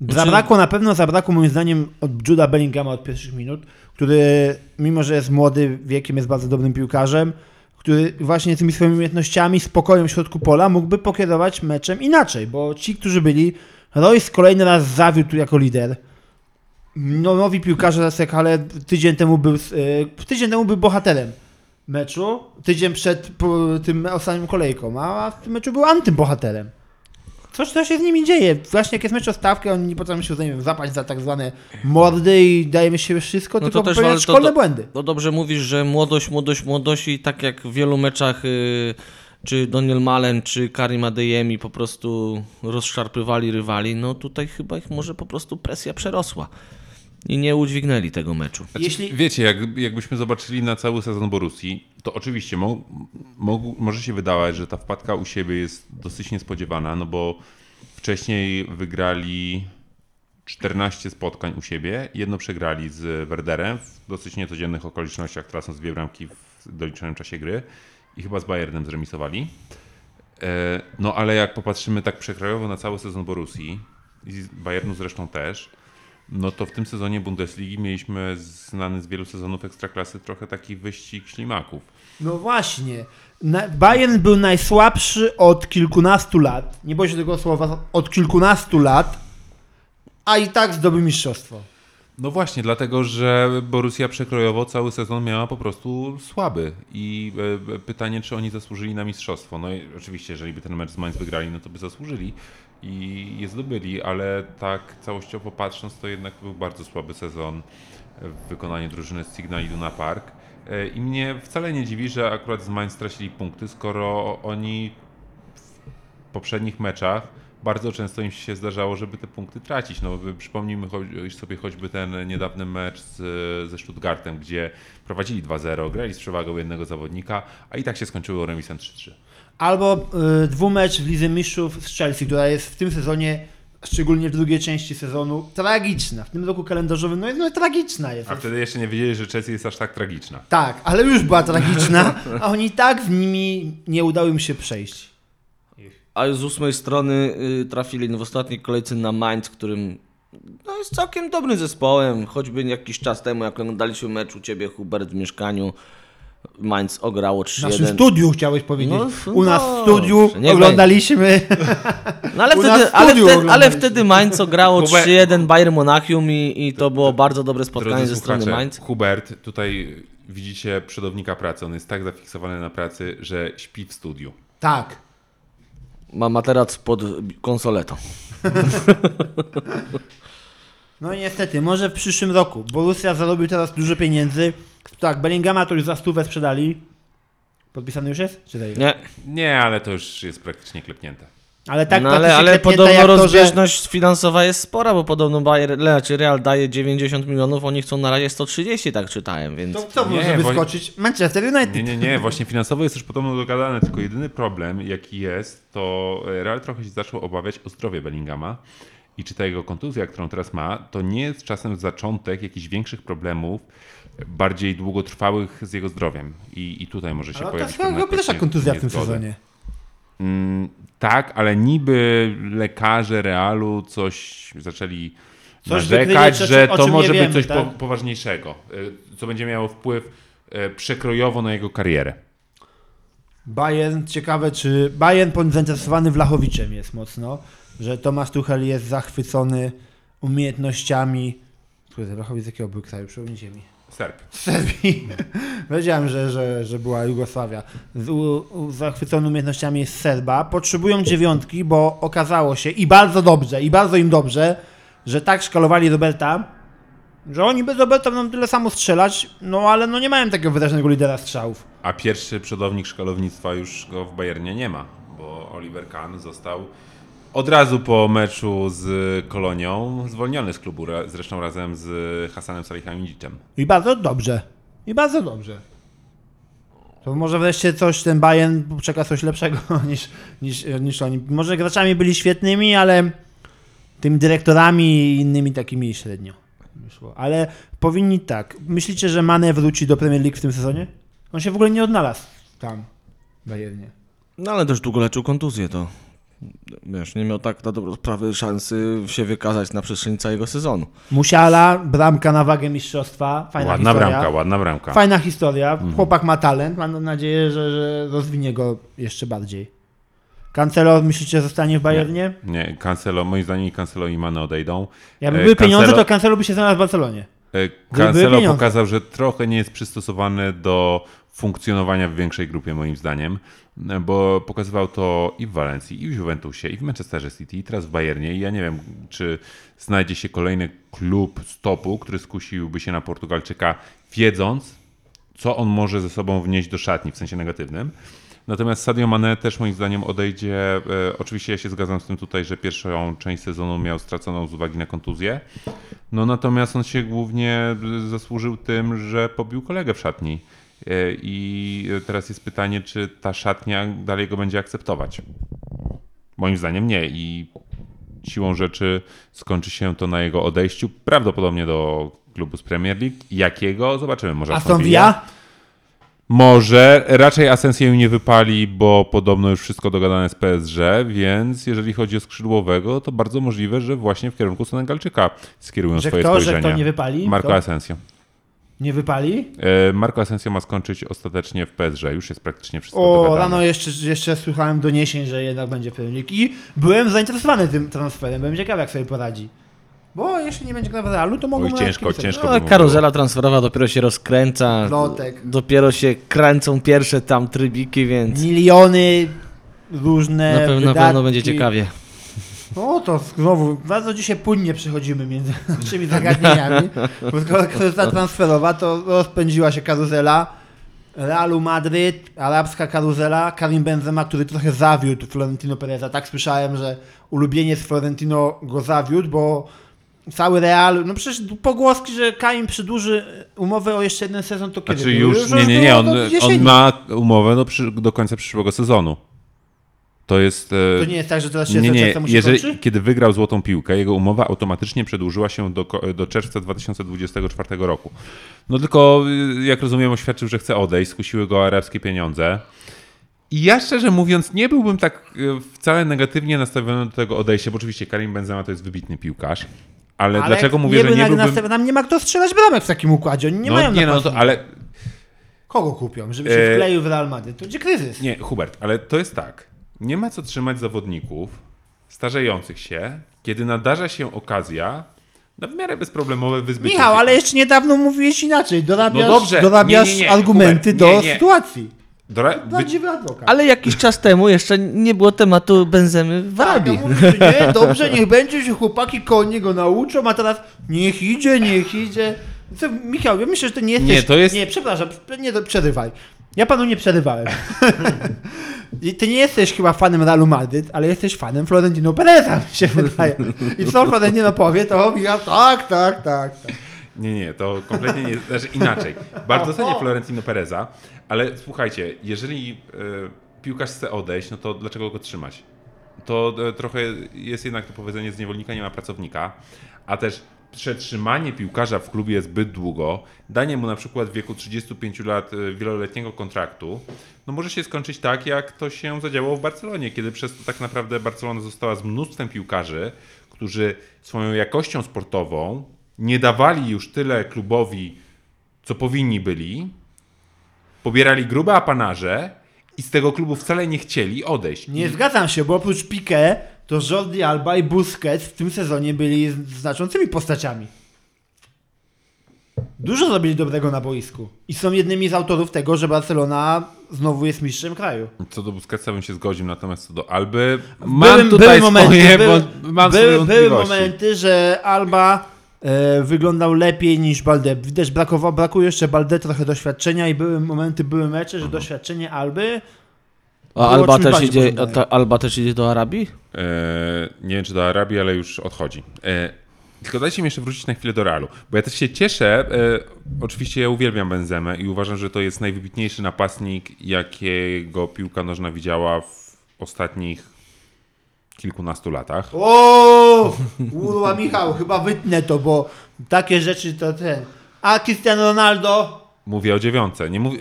Znaczy- Zabrakło, na pewno zabrakło moim zdaniem od Juda Bellingama od pierwszych minut, który mimo, że jest młody wiekiem, jest bardzo dobrym piłkarzem, który właśnie tymi swoimi umiejętnościami, spokojem w środku pola mógłby pokierować meczem inaczej, bo ci, którzy byli, Royce kolejny raz zawiódł jako lider. No, nowi piłkarze ale tydzień temu był, e, tydzień temu był bohaterem meczu, tydzień przed tym ostatnim kolejką, a w tym meczu był antybohaterem. Coś, co się z nimi dzieje. Właśnie jak jest mecz o stawkę, oni nie potrafią się nie wiem, zapaść za tak zwane mordy i dajemy się wszystko, No to tylko też, ale to- szkolne to- błędy. No dobrze mówisz, że młodość, młodość, młodość i tak jak w wielu meczach y, czy Daniel Malen, czy Karim Adeyemi po prostu rozszarpywali rywali, no tutaj chyba ich może po prostu presja przerosła i nie udźwignęli tego meczu. Znaczy, Jeśli- Wiecie, jak, jakbyśmy zobaczyli na cały sezon Borussii, to oczywiście mo, mo, może się wydawać, że ta wpadka u siebie jest dosyć niespodziewana, no bo wcześniej wygrali 14 spotkań u siebie, jedno przegrali z Werderem w dosyć niecodziennych okolicznościach, tracąc dwie bramki w doliczonym czasie gry i chyba z Bayernem zremisowali. E, No ale jak popatrzymy tak przekrojowo na cały sezon Borussii i z Bayernu zresztą też, no to w tym sezonie Bundesligi mieliśmy znany z wielu sezonów Ekstraklasy trochę taki wyścig ślimaków. No właśnie. Bayern był najsłabszy od kilkunastu lat. Nie boję się tego słowa. Od kilkunastu lat. A i tak zdobył mistrzostwo. No właśnie, dlatego że Borussia przekrojowo cały sezon miała po prostu słaby i e, pytanie, czy oni zasłużyli na mistrzostwo. No i oczywiście, jeżeli by ten mecz z Mainz wygrali, no to by zasłużyli. I je zdobyli, ale tak całościowo patrząc, to jednak był bardzo słaby sezon w wykonaniu drużyny z Signal Iduna Park. E, I mnie wcale nie dziwi, że akurat z Mainz stracili punkty, skoro oni w poprzednich meczach bardzo często im się zdarzało, żeby te punkty tracić. No, przypomnijmy sobie choćby ten niedawny mecz z, ze Stuttgartem, gdzie prowadzili 2-0, grali z przewagą jednego zawodnika, a i tak się skończyło remisem 3-3. Albo y, dwumecz w Lidze Mistrzów z Chelsea, która jest w tym sezonie, szczególnie w drugiej części sezonu, tragiczna. W tym roku kalendarzowym, no, jest- no tragiczna jest. A wtedy jeszcze nie wiedzieli, że Chelsea jest aż tak tragiczna. Tak, ale już była tragiczna, a oni tak z nimi nie udało im się przejść. A z ósmej strony y, trafili w ostatniej kolejce na Mainz, którym no, jest całkiem dobrym zespołem. Choćby jakiś czas temu, jak oglądaliśmy mecz u Ciebie, Hubert, w mieszkaniu, Mainz ograło W naszym 3-1. studiu chciałeś powiedzieć. No, U nas w dobrze, studiu niech oglądaliśmy. No ale wtedy, w ale wtedy, ale wtedy Mainz ograło Hubert- 3-1 Bayern Monachium i, i to było bardzo dobre spotkanie Drodzy ze strony Mainz. Hubert, tutaj widzicie przodownika pracy. On jest tak zafiksowany na pracy, że śpi w studiu. Tak. Ma materac pod konsoletą. No i niestety, może w przyszłym roku. Borussia zarobił teraz dużo pieniędzy. Tak, Bellingama to już za stówę sprzedali. Podpisany już jest? Czy? Nie, Nie, ale to już jest praktycznie klepnięte. Ale tak no, ale, praktycznie ale klepnięte podobno jak to, że- rozbieżność finansowa jest spora, bo podobno Bayer, znaczy Real daje 90 milionów, oni chcą na razie 130, tak czytałem, więc... To co Nie, może bo- wyskoczyć? Manchester United. Nie, nie, nie, właśnie finansowo jest już podobno dogadane, tylko jedyny problem, jaki jest, to Real trochę się zaczął obawiać o zdrowie Bellingama i czy ta jego kontuzja, którą teraz ma, to nie jest czasem zaczątek jakichś większych problemów, bardziej długotrwałych z jego zdrowiem. I, i tutaj może się Ale to pojawić jest chyba pierwsza kontuzja w tym sezonie. Mm, tak, ale niby lekarze Realu coś zaczęli Coś narzekać, że to może wiemy, być coś tak? po, poważniejszego, y, co będzie miało wpływ y, przekrojowo na jego karierę. Bayern, ciekawe czy... Bayern zainteresowany Wlachowiczem jest mocno, że Tomasz Tuchel jest zachwycony umiejętnościami... Kurde, Wlachowicz z jakiego był kraju? Przypomnijcie mi. Serb. Serbii. Wiedziałem, że, że, że była Jugosławia. Z, u, u, zachwycony umiejętnościami jest Serba. Potrzebują dziewiątki, bo okazało się i bardzo dobrze, i bardzo im dobrze, że tak szkalowali Roberta, że oni bez Roberta będą tyle samo strzelać, no ale no nie mają takiego wyraźnego lidera strzałów. A pierwszy przodownik szkalownictwa już go w Bayernie nie ma, bo Oliver Kahn został od razu po meczu z Kolonią zwolniony z klubu, zresztą razem z Hasanem Salihamidzicem. I bardzo dobrze. I bardzo dobrze. To może wreszcie coś ten Bayern czeka coś lepszego niż, niż, niż oni. Może graczami byli świetnymi, ale tymi dyrektorami i innymi takimi średnio wyszło. Ale powinni tak. Myślicie, że Mane wróci do Premier League w tym sezonie? On się w ogóle nie odnalazł tam w Bayernie. No ale też długo leczył kontuzję, to wiesz, nie miał tak na dobrą sprawę szansy się wykazać na przestrzeni całego sezonu. Musiala, bramka na wagę mistrzostwa. Fajna ładna historia. bramka, ładna bramka. Fajna historia. Chłopak ma talent. Mam nadzieję, że, że rozwinie go jeszcze bardziej. Cancelo, myślicie, zostanie w Bayernie? Nie, Cancelo, moim zdaniem i Cancelo i Mane odejdą. Jakby E, były pieniądze, Cancelo- to Cancelo by się znalazł w Barcelonie. E, Cancelo pieniądze. pokazał, że trochę nie jest przystosowany do funkcjonowania w większej grupie, moim zdaniem, bo pokazywał to i w Walencji, i w Juventusie, i w Manchesterze City, i teraz w Bayernie. I ja nie wiem, czy znajdzie się kolejny klub z topu, który skusiłby się na Portugalczyka, wiedząc, co on może ze sobą wnieść do szatni w sensie negatywnym. Natomiast Sadio Mane też moim zdaniem odejdzie. E, oczywiście ja się zgadzam z tym tutaj, że pierwszą część sezonu miał straconą z uwagi na kontuzję. No natomiast on się głównie zasłużył tym, że pobił kolegę w szatni. E, I teraz jest pytanie, czy ta szatnia dalej go będzie akceptować. Moim zdaniem nie. I siłą rzeczy skończy się to na jego odejściu, prawdopodobnie do klubu z Premier League. Jakiego? Zobaczymy. Może Aston Villa? może, raczej Asensję nie wypali, bo podobno już wszystko dogadane z PSG, więc jeżeli chodzi o skrzydłowego, to bardzo możliwe, że właśnie w kierunku Senegalczyka skierują Że swoje kto, że spojrzenie. kto nie wypali? Marco Kto? Asensio. Nie wypali? E, Marco Asensio ma skończyć ostatecznie w PSG, już jest praktycznie wszystko O, dogadane. rano jeszcze, jeszcze słuchałem doniesień, że jednak będzie Premier i byłem zainteresowany tym transferem. Byłem ciekawy, jak sobie poradzi. Bo jeśli nie będzie grał w Realu, to mogą Oj, ciężko, ciężko. No, by karuzela transferowa dopiero się rozkręca. Plotek. Dopiero się kręcą pierwsze tam trybiki, więc Miliony różne na pewno, na pewno będzie ciekawie. No to znowu, bardzo dzisiaj płynnie przechodzimy między naszymi zagadnieniami. Bo skoro kwestia transferowa, to rozpędziła się karuzela. Realu Madryt, arabska karuzela, Karim Benzema, który trochę zawiódł Florentino Pereza. Tak słyszałem, że ulubieniec Florentino go zawiódł, bo cały Real, no przecież pogłoski, że Karim przedłuży umowę o jeszcze jeden sezon, to kiedy? Znaczy było? już, nie, nie, nie, on, on ma umowę do, przy, do końca przyszłego sezonu. To jest... e, To nie jest tak, że teraz się Nie, nie, czerwca mu się jeżeli, kończy? kiedy wygrał złotą piłkę, jego umowa automatycznie przedłużyła się do, do czerwca 2024 roku. No tylko, y, jak rozumiem, oświadczył, że chce odejść, skusiły go arabskie pieniądze. I ja szczerze mówiąc, nie byłbym tak y, wcale negatywnie nastawiony do tego odejścia, bo oczywiście Karim Benzema to jest wybitny piłkarz. Ale, dlaczego mówię, że by nie byłbym... nastaw- Nam nie ma kto strzelać bramek w takim układzie. Oni nie no, mają nie, no to, ale Kogo kupią? Żeby się E, wkleił w Real Madrid. To będzie kryzys. Nie, Hubert, ale to jest tak. Nie ma co trzymać zawodników starzejących się, kiedy nadarza się okazja na w miarę bezproblemowe wyzbycie Michał, się. ale jeszcze niedawno mówiłeś inaczej. Dorabiasz, No dobrze, dorabiasz nie, nie, nie, argumenty do nie, nie. sytuacji. Dora- Prawdziwy adwokat. Ale jakiś czas temu jeszcze nie było tematu Benzemy w Tak, Arabii. ja mówię, że nie, dobrze, niech będzie się chłopaki koło niego nauczą, a teraz niech idzie, niech idzie. Co, Michał, ja myślę, że to nie jesteś... Nie, to jest- Nie, przepraszam, nie przerywaj. Ja panu nie przerywałem. I ty nie jesteś chyba fanem Realu Madryt, ale jesteś fanem Florentino Pereza, mi się wydaje. I co Florentino powie, to Michał, tak, tak, tak. tak. Nie, nie, to kompletnie nie, znaczy inaczej. Bardzo cenię Florentino Pereza, ale słuchajcie, jeżeli e, piłkarz chce odejść, no to dlaczego go trzymać? To e, trochę jest jednak to powiedzenie z niewolnika nie ma pracownika, a też przetrzymanie piłkarza w klubie zbyt długo, danie mu na przykład w wieku 35 lat e, wieloletniego kontraktu, no może się skończyć tak, jak to się zadziałało w Barcelonie, kiedy przez to tak naprawdę Barcelona została z mnóstwem piłkarzy, którzy swoją jakością sportową nie dawali już tyle klubowi, co powinni byli, pobierali grube apanarze i z tego klubu wcale nie chcieli odejść. Nie zgadzam się, bo oprócz Piqué, to Jordi Alba i Busquets w tym sezonie byli znaczącymi postaciami. Dużo zrobili dobrego na boisku. I są jednymi z autorów tego, że Barcelona znowu jest mistrzem kraju. Co do Busquetsa bym się zgodził, natomiast co do Alby mam Były- tutaj były momenty, swoje, były- mam były, były momenty, że Alba e, wyglądał lepiej niż Balde. Widać, brakowało, brakuje jeszcze Balde trochę doświadczenia i były momenty, były mecze, że doświadczenie Alby A Było Alba czymś też, bardziej idzie, a pożądanym. ta, Alba też idzie do Arabii? E, nie wiem, czy do Arabii, ale już odchodzi. E, tylko dajcie mi jeszcze wrócić na chwilę do Realu, bo ja też się cieszę. E, oczywiście ja uwielbiam Benzemę i uważam, że to jest najwybitniejszy napastnik, jakiego piłka nożna widziała w ostatnich kilkunastu latach. O, urła Michał, chyba wytnę to, bo takie rzeczy to ten. A Cristiano Ronaldo, Mówię o dziewiątce. Nie mówię,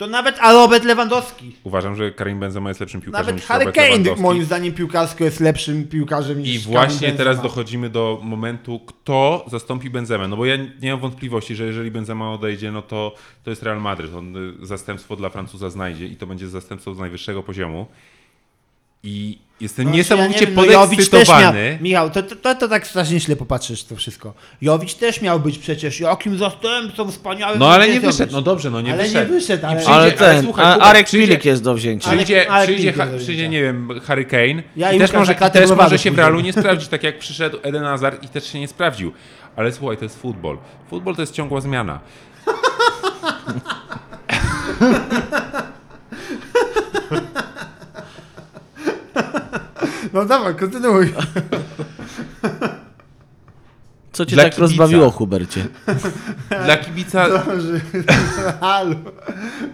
to nawet a Robert Lewandowski. uważam, że Karim Benzema jest lepszym piłkarzem Nawet niż Harry Robert Kane Lewandowski. moim zdaniem piłkarsko jest lepszym piłkarzem niż I Karim właśnie Benzema. teraz dochodzimy do momentu, kto zastąpi Benzemę. No bo ja nie mam wątpliwości, że jeżeli Benzema odejdzie, no to to jest Real Madryt. On y, zastępstwo dla Francuza znajdzie i to będzie zastępstwo z najwyższego poziomu. I jestem No, niesamowicie ja nie wiem, no miał. Michał, to, to, to, to tak strasznie źle popatrzysz to wszystko. Jowicz też miał być przecież jakim zastępcą wspaniałym. No ale nie wyszedł. No dobrze, no nie ale wyszedł. nie wyszedł, ale... przyjdzie- Ale ale ten, słuchaj, a Hubert, Arek przyjdzie- Milik jest do wzięcia. Ale- Przyjdzie, ale przyjdzie, ha, do przyjdzie, wzięcia. nie wiem, Harry Kane Ja i i też, może, też może się w. Realu nie sprawdzić, tak jak przyszedł Eden Hazard i też się nie sprawdził. Ale słuchaj, to jest futbol. Futbol to jest ciągła zmiana. No dawaj, kontynuuj. Co cię Dla tak kibica. rozbawiło, Hubercie? Dla kibica Dobrze, halo.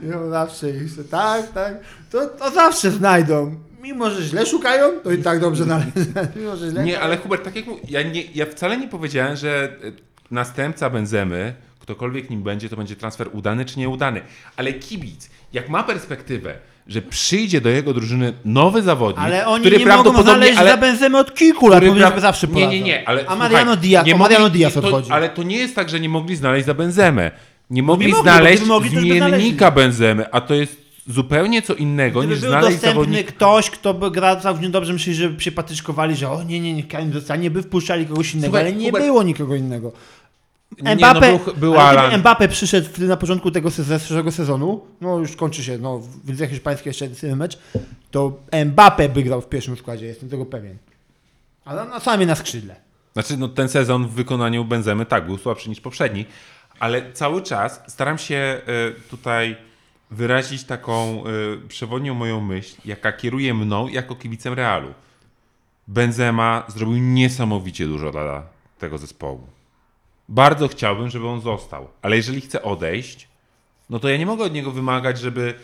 No zawsze ich chce. Tak, tak. To, to zawsze znajdą. Mimo, że źle szukają, to i tak dobrze należy. Mimo, że źle Nie, ale Hubert, tak jak mówię, ja, nie, ja wcale nie powiedziałem, że e, następca Benzemy, ktokolwiek nim będzie, to będzie transfer udany czy nieudany. Ale kibic, jak ma perspektywę, że przyjdzie do jego drużyny nowy zawodnik, Ale oni który nie mogą prawdopodobnie... znaleźć ale, za Benzemę od kilku lat, powinien pra- zawsze Nie, nie, nie, ale A słuchaj, Mariano Diaz, nie o Mariano mogli- Diaz to, odchodzi. Ale to nie jest tak, że nie mogli znaleźć za Benzemę. Nie mogli, mogli, bo znaleźć mogli, to zmiennika Benzemy, a to jest zupełnie co innego Gdyby niż był znaleźć dostępny ktoś, kto by grał całkiem dobrze, myślę, że się patyczkowali, że o nie, nie, nie, Karim zostanie, by wpuszczali kogoś innego, Słuchaj, ale nie Hubert- było nikogo innego. Nie, Mbappé, no był, był ale Mbappé przyszedł na początku tego zeszłego sezonu, no już kończy się, no w Lidze Hiszpańskiej jeszcze jeden mecz, to Mbappé by grał w pierwszym składzie, jestem tego pewien. Ale na sami na skrzydle. Znaczy, no, ten sezon w wykonaniu Benzemy tak był słabszy niż poprzedni, ale cały czas staram się y, tutaj wyrazić taką y, przewodnią moją myśl, jaka kieruje mną jako kibicem Realu. Benzema zrobił niesamowicie dużo dla tego zespołu. Bardzo chciałbym, żeby on został, ale jeżeli chce odejść, no to ja nie mogę od niego wymagać, żeby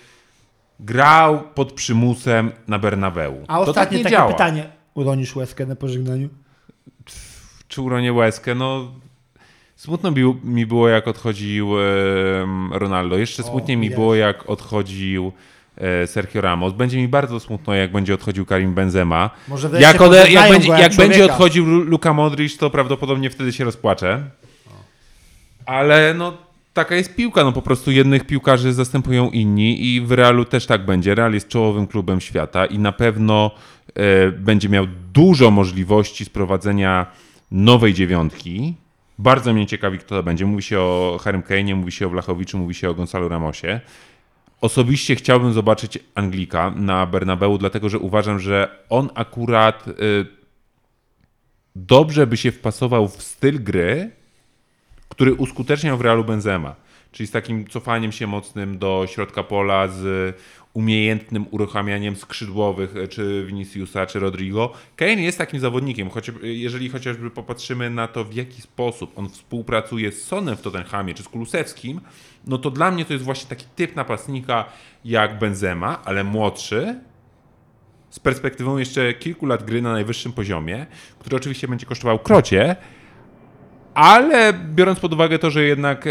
grał pod przymusem na Bernabeu. A to tak ostatnie nie takie działa. pytanie. Uronisz łezkę na pożegnaniu? czy uronię łezkę, no smutno mi, było jak odchodził Ronaldo, jeszcze O, smutniej mi było jak odchodził e, Sergio Ramos, będzie mi bardzo smutno jak będzie odchodził Karim Benzema. Może Jak, ode, jak, będzie, jak będzie odchodził Lu- Luka Modric, to prawdopodobnie wtedy się rozpłaczę. Ale no taka jest piłka, no po prostu jednych piłkarzy zastępują inni i w Realu też tak będzie. Real jest czołowym klubem świata i na pewno e, będzie miał dużo możliwości sprowadzenia nowej dziewiątki. Bardzo mnie ciekawi, kto to będzie. Mówi się o Harrym Kane'ie, mówi się o Blachowiczu, mówi się o Gonzalo Ramosie. Osobiście chciałbym zobaczyć Anglika na Bernabeu, dlatego że uważam, że on akurat y, dobrze by się wpasował w styl gry, który uskuteczniał w Realu Benzema. Czyli z takim cofaniem się mocnym do środka pola, z umiejętnym uruchamianiem skrzydłowych, e, czy Viniciusa, czy Rodrigo. Kane jest takim zawodnikiem, choć, jeżeli chociażby popatrzymy na to, w jaki sposób on współpracuje z Sonem w Tottenhamie, czy z Kulusewskim, no to dla mnie to jest właśnie taki typ napastnika jak Benzema, ale młodszy, z perspektywą jeszcze kilku lat gry na najwyższym poziomie, który oczywiście będzie kosztował krocie, ale biorąc pod uwagę to, że jednak e,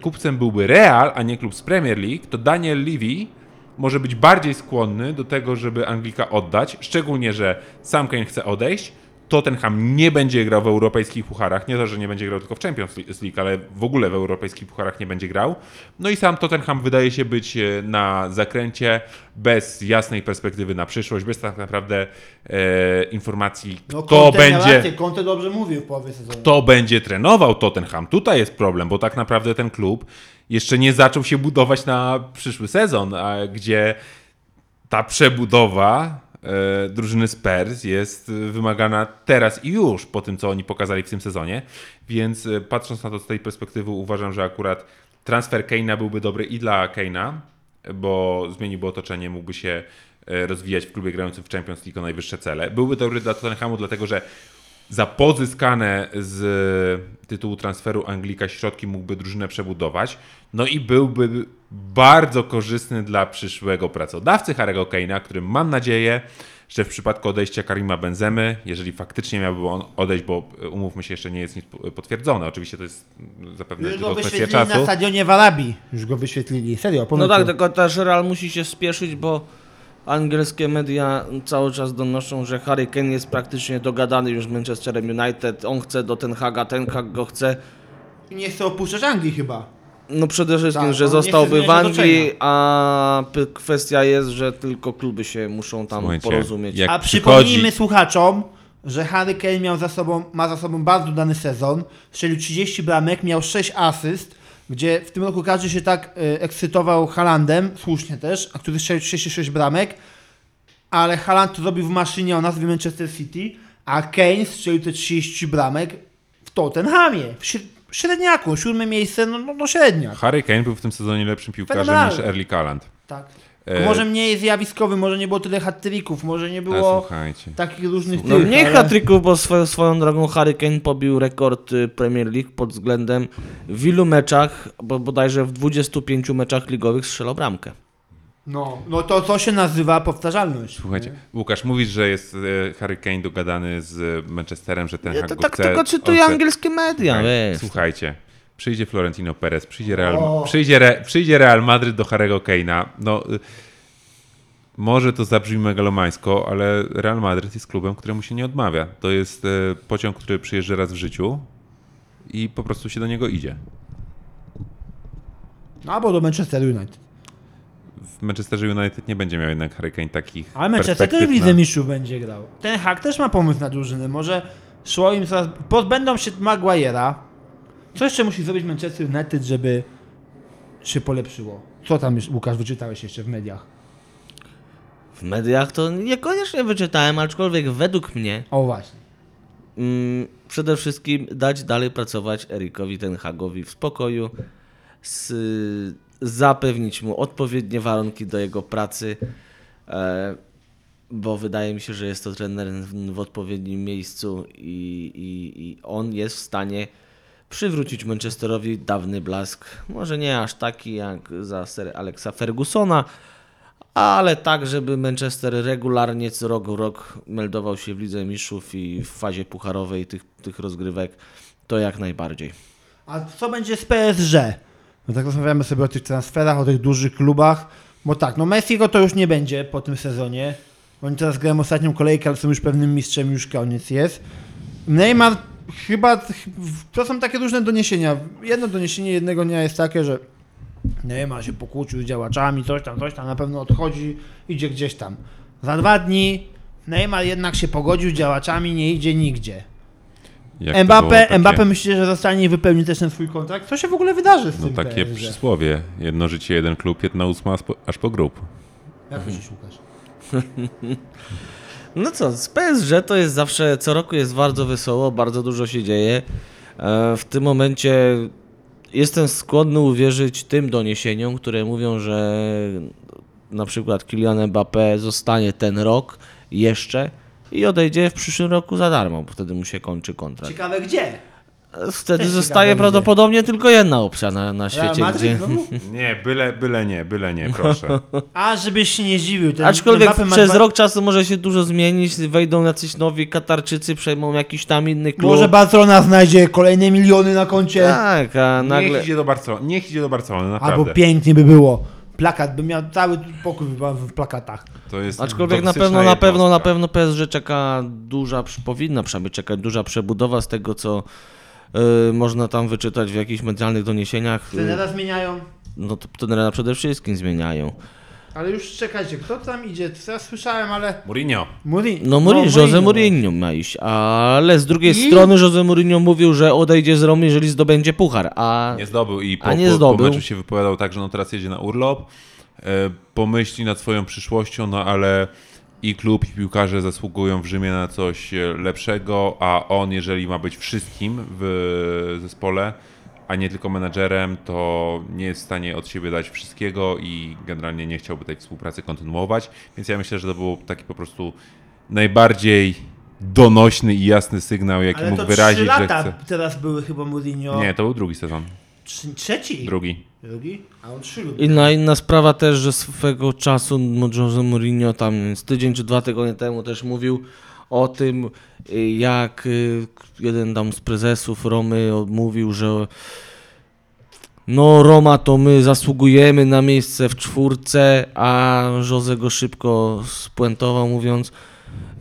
kupcem byłby Real, a nie klub z Premier League, to Daniel Levy może być bardziej skłonny do tego, żeby Anglika oddać, szczególnie, że sam Kane chce odejść. Tottenham nie będzie grał w europejskich pucharach, nie to, że nie będzie grał tylko w Champions League, ale w ogóle w europejskich pucharach nie będzie grał. No i sam Tottenham wydaje się być e, na zakręcie, bez jasnej perspektywy na przyszłość, bez tak naprawdę e, informacji, No, kto Conte będzie Rację, Conte dobrze mówił połowie sezonu. kto będzie trenował Tottenham. Tutaj jest problem, bo tak naprawdę ten klub jeszcze nie zaczął się budować na przyszły sezon, a gdzie ta przebudowa e, drużyny Spurs jest e, wymagana teraz i już po tym, co oni pokazali w tym sezonie. Więc e, patrząc na to z tej perspektywy, uważam, że akurat transfer Keina byłby dobry i dla Keina, bo zmieniłby otoczenie, mógłby się e, rozwijać w klubie grającym w Champions League o najwyższe cele. Byłby dobry dla Tottenhamu, dlatego że za pozyskane z tytułu transferu Anglika środki mógłby drużynę przebudować. No i byłby bardzo korzystny dla przyszłego pracodawcy Harry'ego Kane'a, którym mam nadzieję, że w przypadku odejścia Karima Benzemy, jeżeli faktycznie miałby on odejść, bo e, umówmy się, jeszcze nie jest nic potwierdzone, oczywiście to jest zapewne Już go tylko kwestia wyświetlili na czasu. stadionie w Arabii. Już go wyświetlili. Serio, No tak, tylko też Real musi się spieszyć, bo angielskie media cały czas donoszą, że Harry Kane jest praktycznie dogadany już z Manchesterem United. On chce do Ten Haga, Ten Hag go chce. Nie chce opuszczać Anglii chyba. No przede wszystkim, Tak, że chce zostałby w Anglii, a kwestia jest, że tylko kluby się muszą tam Słuchajcie, porozumieć. jak A przychodzi- przypomnijmy słuchaczom, że Harry Kane miał za sobą, ma za sobą bardzo udany sezon. Strzelił 30 bramek, miał 6 asyst, gdzie w tym roku każdy się tak y, ekscytował Halandem, słusznie też, a który strzelił 36 bramek, ale Haland to zrobił w maszynie o nazwie Manchester City, a Kane strzelił te 30 bramek w Tottenhamie, w średniaku, siódme miejsce, no, no, no średniak. Harry Kane był w tym sezonie lepszym piłkarzem Fenomenalny. niż Erling Haaland. Tak. E, Może mniej zjawiskowy, może nie było tyle hat-tricków, może nie A, było słuchajcie. takich różnych No tych, mniej ale- hat-tricków, bo swoją, swoją drogą Harry Kane pobił rekord y, Premier League pod względem w ilu meczach, bo bodajże w 25 meczach ligowych strzelał bramkę. No, no to to się nazywa powtarzalność. Słuchajcie, Łukasz, mówisz, że jest e, Harry Kane dogadany z Manchesterem, że ten Ja Hag to go tak chce, tylko on czytuję chce- angielskie media, Słuchaj, wiesz. Słuchajcie, przyjdzie Florentino Perez, przyjdzie Real, O. przyjdzie, Re, przyjdzie Real Madryt do Harry'ego Kane'a. No, y, może to zabrzmi megalomańsko, ale Real Madryt jest klubem, któremu się nie odmawia. To jest e, pociąg, który przyjeżdża raz w życiu i po prostu się do niego idzie. No, albo do Manchester United. W Manchesterze United nie będzie miał jednak Harry Kane takich Ale Manchester też w Lidze Mistrzów będzie grał. Ten Hak też ma pomysł na drużynę. Może szło im coraz... Pozbędą się Maguire'a. Co jeszcze musi zrobić Manchester United, żeby się polepszyło? Co tam, już, Łukasz, wyczytałeś jeszcze w mediach? W mediach to niekoniecznie wyczytałem, aczkolwiek według mnie O właśnie. Mm, przede wszystkim dać dalej pracować Erikowi Ten Hagowi w spokoju, z, zapewnić mu odpowiednie warunki do jego pracy, e, bo wydaje mi się, że jest to trener w, odpowiednim miejscu i, i, i on jest w stanie przywrócić Manchesterowi dawny blask. Może nie aż taki jak za ser Alexa Fergusona, ale tak, żeby Manchester regularnie co rok rok meldował się w Lidze Mistrzów i w fazie pucharowej tych, tych rozgrywek, to jak najbardziej. A co będzie z PSG? No tak rozmawiamy sobie o tych transferach, o tych dużych klubach, bo tak, no Messiego to już nie będzie po tym sezonie. Oni teraz grają ostatnią kolejkę, ale są już pewnym mistrzem, już koniec jest. Neymar chyba, to są takie różne doniesienia. Jedno doniesienie jednego dnia jest takie, że Neymar się pokłócił z działaczami, coś tam, coś tam, na pewno odchodzi, idzie gdzieś tam. Za dwa dni Neymar jednak się pogodził z działaczami, nie idzie nigdzie. Jak Mbappé, takie- Mbappé myśli, że zostanie i wypełni też ten swój kontrakt. Co się w ogóle wydarzy z No tym takie PSG? przysłowie. Jedno życie, jeden klub, jedna ósma aż po, aż po grób. Jak myślisz, Łukasz? No co, z PSG to jest zawsze, co roku jest bardzo wesoło, bardzo dużo się dzieje. E, W tym momencie jestem skłonny uwierzyć tym doniesieniom, które mówią, że na przykład Kylian Mbappé zostanie ten rok jeszcze i odejdzie w przyszłym roku za darmo, bo wtedy mu się kończy kontrakt. Ciekawe gdzie? Wtedy Też zostaje ciekawe, prawdopodobnie tylko jedna opcja na, na Real świecie, gdzie... znowu? Nie, byle, byle nie, byle nie, proszę. A, żebyś się nie zdziwił. Ten Aczkolwiek ma przez dwa- rok czasu może się dużo zmienić, wejdą jacyś nowi Katarczycy, przejmą jakiś tam inny klub. Może Barcelona znajdzie kolejne miliony na koncie. Tak, a nagle... Niech idzie do Barcelony, niech idzie do Barcelony, Albo naprawdę. pięknie by było. Plakat, by miał cały pokój chyba w plakatach. To jest Aczkolwiek na pewno, na pewno, na pewno PSG czeka duża, powinna przynajmniej czekać duża przebudowa z tego, co y, można tam wyczytać w jakichś medialnych doniesieniach. Trenera zmieniają. no to trenera przede wszystkim zmieniają. Ale już czekajcie, kto tam idzie? Co ja słyszałem, ale... Mourinho. Mourinho. No, Mourinho, Jose Mourinho ma iść, ale z drugiej I? strony Jose Mourinho mówił, że odejdzie z Romy, jeżeli zdobędzie puchar, a Nie zdobył i po, A nie po, po zdobył. meczu się wypowiadał tak, że no teraz jedzie na urlop, e, pomyśli nad swoją przyszłością, no ale i klub, i piłkarze zasługują w Rzymie na coś e, lepszego, a on, jeżeli ma być wszystkim w zespole, a nie tylko menadżerem, to nie jest w stanie od siebie dać wszystkiego i generalnie nie chciałby tej współpracy kontynuować. Więc ja myślę, że to był taki po prostu najbardziej donośny i jasny sygnał, jaki Ale mógł to wyrazić, trzy lata że chce. teraz były chyba Mourinho. Nie, to był drugi sezon. Trz- Trzeci? Drugi. Drugi? A on trzy lubi. Inna, inna sprawa też, że swego czasu Jose Mourinho tam z tydzień czy dwa tygodnie temu też mówił o tym, y, jak y, jeden tam z prezesów Romy mówił, że no Roma to my zasługujemy na miejsce w czwórce, a Jose go szybko spuentował mówiąc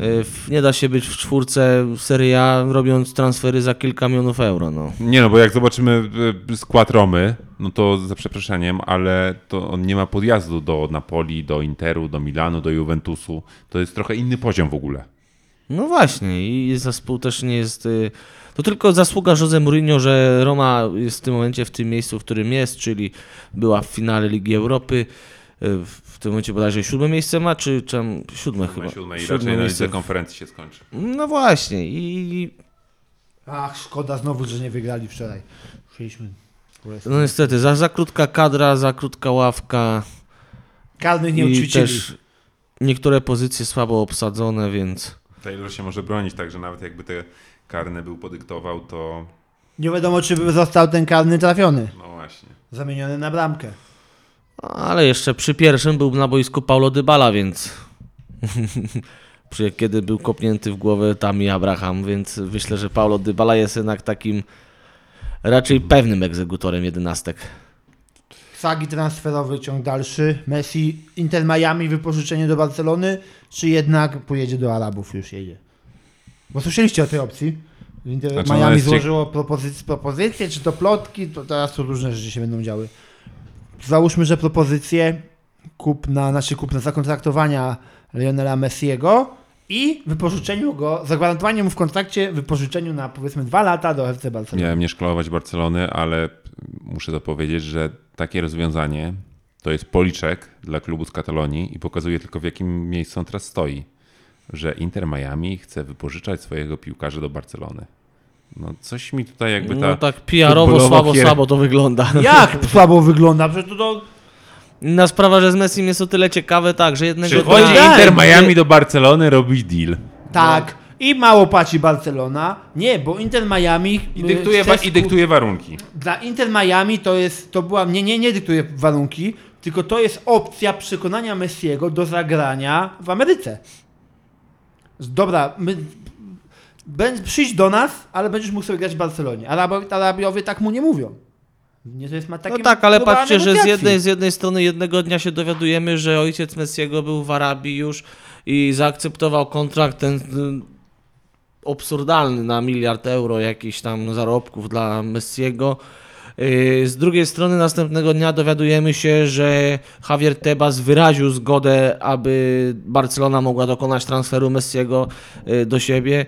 y, nie da się być w czwórce Serie A robiąc transfery za kilka milionów euro. No. Nie no, bo jak zobaczymy skład Romy, no to za przeproszeniem, ale to on nie ma podjazdu do Napoli, do Interu, do Milanu, do Juventusu. To jest trochę inny poziom w ogóle. No właśnie i zespół też nie jest... y, To tylko zasługa Jose Mourinho, że Roma jest w tym momencie w tym miejscu, w którym jest, czyli była w finale Ligi Europy. y, W tym momencie bodajże siódme miejsce ma, czy tam siódme chyba? Siódme i Siódme raczej na miejsce. lidze konferencji się skończy. No właśnie i Ach, szkoda znowu, że nie wygrali wczoraj. Musieliśmy... no niestety za, za krótka kadra, za krótka ławka Karnych nie i ućwiczyli. też niektóre pozycje słabo obsadzone, więc... Taylor się może bronić, także nawet jakby te karne był podyktował, to Nie wiadomo, czy by został ten karny trafiony. no właśnie. Zamieniony na bramkę. Ale jeszcze przy pierwszym był na boisku Paulo Dybala, więc przy, kiedy był kopnięty w głowę Tami Abraham, więc myślę, że Paulo Dybala jest jednak takim raczej pewnym egzekutorem jedenastek. Sagi transferowy ciąg dalszy. Messi, Inter Miami, wypożyczenie do Barcelony, czy jednak pojedzie do Arabów, już jedzie? Bo słyszeliście o tej opcji? Inter Znaczy, ona Miami złożyło propozyc- propozycje, czy to plotki, to teraz tu różne rzeczy się będą działy. Załóżmy, że propozycje kupna, znaczy kupna zakontraktowania Lionela Messiego i wypożyczeniu go, zagwarantowanie mu w kontrakcie wypożyczeniu na powiedzmy dwa lata do FC Barcelony. Miałem nie szkalować Barcelony, ale muszę to powiedzieć, że takie rozwiązanie to jest policzek dla klubu z Katalonii i pokazuje tylko w jakim miejscu on teraz stoi. że Inter Miami chce wypożyczać swojego piłkarza do Barcelony. No coś mi tutaj jakby ta... No tak PR-owo słabo, kier- słabo to wygląda. Jak słabo wygląda? Przecież to, to Inna sprawa, że z Messim jest o tyle ciekawe, tak, że jednego Przychodzi dnia... Tak, Inter Miami nie- do Barcelony robić deal. tak. I mało płaci Barcelona. Nie, bo Inter Miami. I y, dyktuje, wa- i dyktuje warunki. Dla Inter Miami to jest, to była, nie, nie, nie dyktuje warunki, tylko to jest opcja przekonania Messiego do zagrania w Ameryce. Dobra, my, będ, przyjdź do nas, ale będziesz mógł sobie grać w Barcelonie. Arabi, Arabiowie tak mu nie mówią. Nie, to jest ma takie No tak, ale patrzcie, że z jednej, z jednej strony jednego dnia się dowiadujemy, że ojciec Messiego był w Arabii już i zaakceptował kontrakt ten y, absurdalny na miliard euro jakichś tam zarobków dla Messiego. Y, Z drugiej strony następnego dnia dowiadujemy się, że Javier Tebas wyraził zgodę, aby Barcelona mogła dokonać transferu Messiego y, do siebie.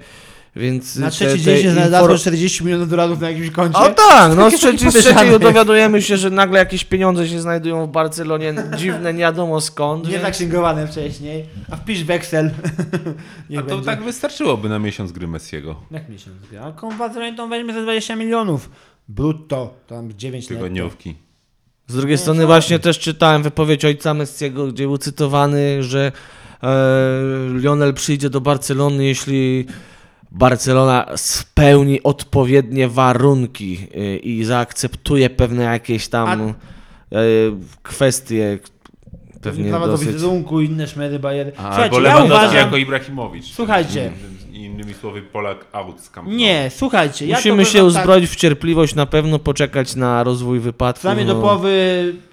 Więc Na trzeci te dzień się znalazło infor- 40 milionów dolarów na jakimś koncie. o tak, no z, Takie trzeci, z trzeciego dowiadujemy się, że nagle jakieś pieniądze się znajdują w Barcelonie, dziwne, nie wiadomo skąd. Nie więc- zaksięgowane wcześniej, a wpisz weksel. A to będzie. tak wystarczyłoby na miesiąc gry Messiego. Jak miesiąc gra? A konwertowany to weźmie za 20 milionów. Brutto, tam 9 netto. Tygodniówki. Z drugiej strony właśnie też czytałem wypowiedź ojca Messiego, gdzie był cytowany, że e, Lionel przyjdzie do Barcelony, jeśli Barcelona spełni odpowiednie warunki e, i zaakceptuje pewne jakieś tam e, kwestie, pewnie Prawa do dosyć... wizerunku, inne szmery, bajery. Albo Słuchajcie, ja uważam... jako Ibrahimowicz. Słuchajcie. Innymi, innymi słowy, Polak out z kampu. Nie, słuchajcie, ja Musimy to się tak, uzbroić w cierpliwość, na pewno poczekać na rozwój wypadku. Przynajmniej do no. połowy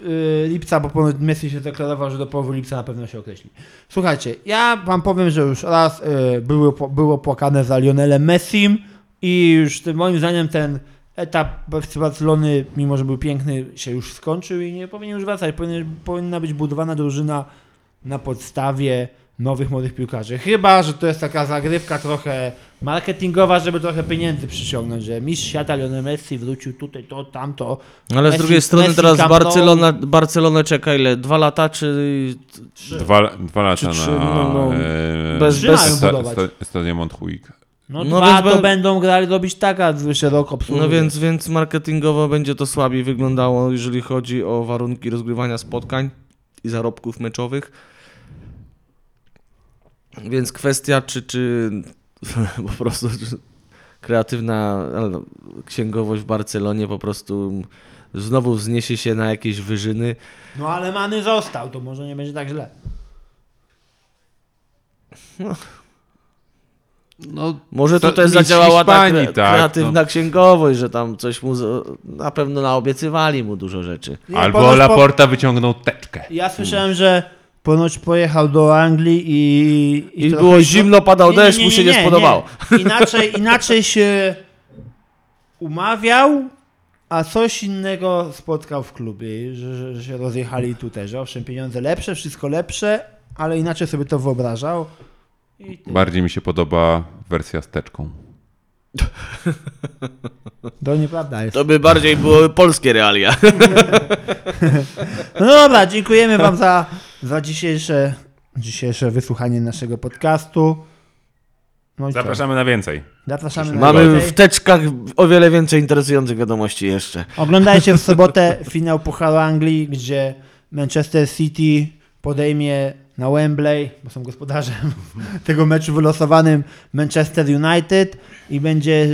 y, lipca, bo ponoć Messi się deklarował, że do połowy lipca na pewno się określi. Słuchajcie, ja wam powiem, że już raz y, było, było płakane za Lionelem Messim i już tym, moim zdaniem ten etap z Barcelony, mimo że był piękny, się już skończył i nie powinien już wracać. Powinien, powinna być budowana drużyna na podstawie nowych młodych piłkarzy. Chyba, że to jest taka zagrywka trochę marketingowa, żeby trochę pieniędzy przyciągnąć, że mistrz świata Lionel Messi wrócił tutaj, to, tamto. Ale z Messi- drugiej strony Messi, teraz Nou. Barcelona, Barcelonę czeka ile? Dwa lata czy... Dwa, dwa lata Czy trzy, na no, no, e, bez- bez- budować. sta, Stadion Montjuic. No, No dwa więc to będą grali robić taka szeroko obsługi. No więc, więc marketingowo będzie to słabiej wyglądało, jeżeli chodzi o warunki rozgrywania spotkań i zarobków meczowych. Więc kwestia, czy, czy po prostu czy kreatywna no, księgowość w Barcelonie po prostu znowu wzniesie się na jakieś wyżyny. No ale Many został, to może nie będzie tak źle. No, Może To to też zadziałała ta kre- tak, kreatywna księgowość, że tam coś mu z- na pewno naobiecywali mu dużo rzeczy. Nie, Albo ponoć po- Laporta wyciągnął teczkę. Ja słyszałem, że ponoć pojechał do Anglii i... I trochę- było zimno, padał Nie, nie, deszcz, nie, mu się nie, nie, nie. spodobało. Inaczej, inaczej się umawiał, a coś innego spotkał w klubie, że, że, że się rozjechali tu też. Owszem, pieniądze lepsze, wszystko lepsze, ale inaczej sobie to wyobrażał. I Bardziej mi się podoba wersja z teczką. to nieprawda jest. To by bardziej były polskie realia. No dobra, dziękujemy Wam za, za dzisiejsze, dzisiejsze wysłuchanie naszego podcastu. No? Zapraszamy na więcej. Zapraszamy na Mamy więcej. w teczkach o wiele więcej interesujących wiadomości jeszcze. Oglądajcie w sobotę finał Pucharu Anglii, gdzie Manchester City podejmie na Wembley, bo są gospodarzem tego meczu wylosowanym Manchester United i będzie e,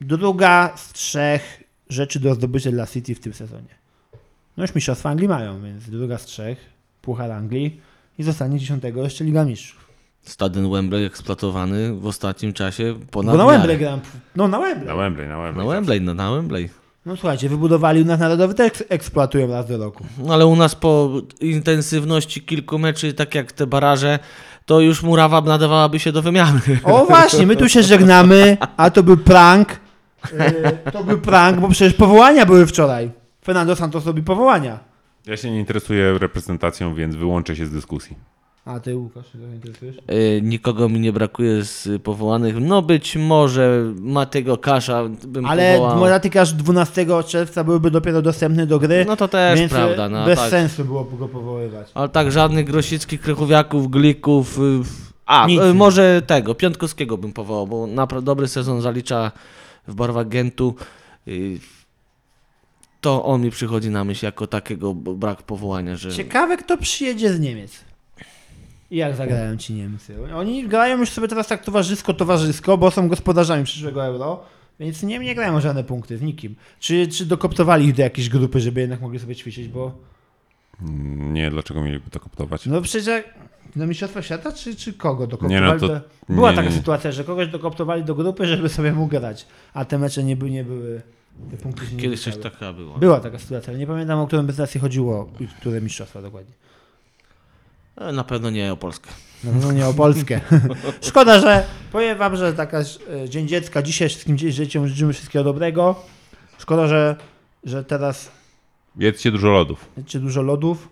druga z trzech rzeczy do zdobycia dla City w tym sezonie. No już mistrzostwa Anglii mają, więc druga z trzech, Puchar Anglii i zostanie dziesiątego jeszcze Liga Mistrzów. Stadion Wembley eksploatowany w ostatnim czasie ponad Bo na. Wembley gram. No na Wembley. Na Wembley, na Wembley. Na Wembley, no na Wembley. No słuchajcie, wybudowali u nas narodowy, eks- eksploatują raz do roku. No, ale u nas po intensywności kilku meczy, tak jak te baraże, to już murawa nadawałaby się do wymiany. O właśnie, my tu się żegnamy, a to był prank. Yy, to był prank, bo przecież powołania były wczoraj. Fernando Santos robi powołania. Ja się nie interesuję reprezentacją, więc wyłączę się z dyskusji. A ty Łukasz, się interesujesz? Y, Nikogo mi nie brakuje z powołanych. No być może Matego Kasza bym Ale powołał. Moratykarz 12 czerwca byłby dopiero dostępny do gry, No to też więc prawda. e, No, bez tak. sensu było go powoływać. Ale tak żadnych grosickich, krychowiaków, glików, y, A, Nic e, nie. może tego, Piątkowskiego bym powołał, bo naprawdę dobry sezon zalicza w barwach Gentu. To on mi przychodzi na myśl jako takiego brak powołania, że... Ciekawe, kto przyjedzie z Niemiec. I jak zagrają ci Niemcy? Oni grają już sobie teraz tak towarzysko-towarzysko, bo są gospodarzami przyszłego euro, więc nie, nie grają żadne punkty z nikim. Czy, czy dokoptowali ich do jakiejś grupy, żeby jednak mogli sobie ćwiczyć, bo... Nie, dlaczego mieliby to koptować? No przecież do Mistrzostwa Świata, czy, czy kogo dokoptowali? Nie, no to-. Była nie, taka nie. sytuacja, że kogoś dokoptowali do grupy, żeby sobie mógł grać, a te mecze nie, by, nie były... Te punkty się nie Kiedyś coś liczyły. taka było. Była taka sytuacja, ale nie pamiętam, o którą bezrację chodziło i które mistrzostwa dokładnie. E, Na pewno nie o Polskę. No, no nie o Polskę. Szkoda, że powiem wam, że taka e, Dzień Dziecka, dzisiaj wszystkim dzie- dzieciom życzymy wszystkiego dobrego. Szkoda, że, że teraz Jedzcie dużo lodów. jecie dużo lodów.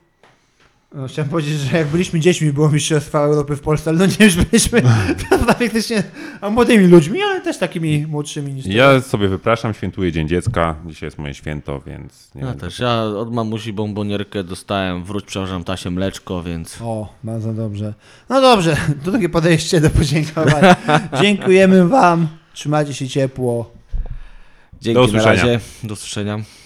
No, chciałem powiedzieć, że jak byliśmy dziećmi, było Mistrzostwa Europy w Polsce, ale no nie już byliśmy praktycznie a młodymi ludźmi, ale też takimi młodszymi niż Ja sobie wypraszam, świętuję Dzień Dziecka. Dzisiaj jest moje święto, więc nie Ja wiem. też. Ja od mamusi bombonierkę dostałem, wróć, przepraszam, tasie mleczko, więc... O, bardzo dobrze. No dobrze, to takie podejście do podziękowań. Dziękujemy wam, trzymajcie się ciepło. Dzięki Do na usłyszenia. razie. Do usłyszenia.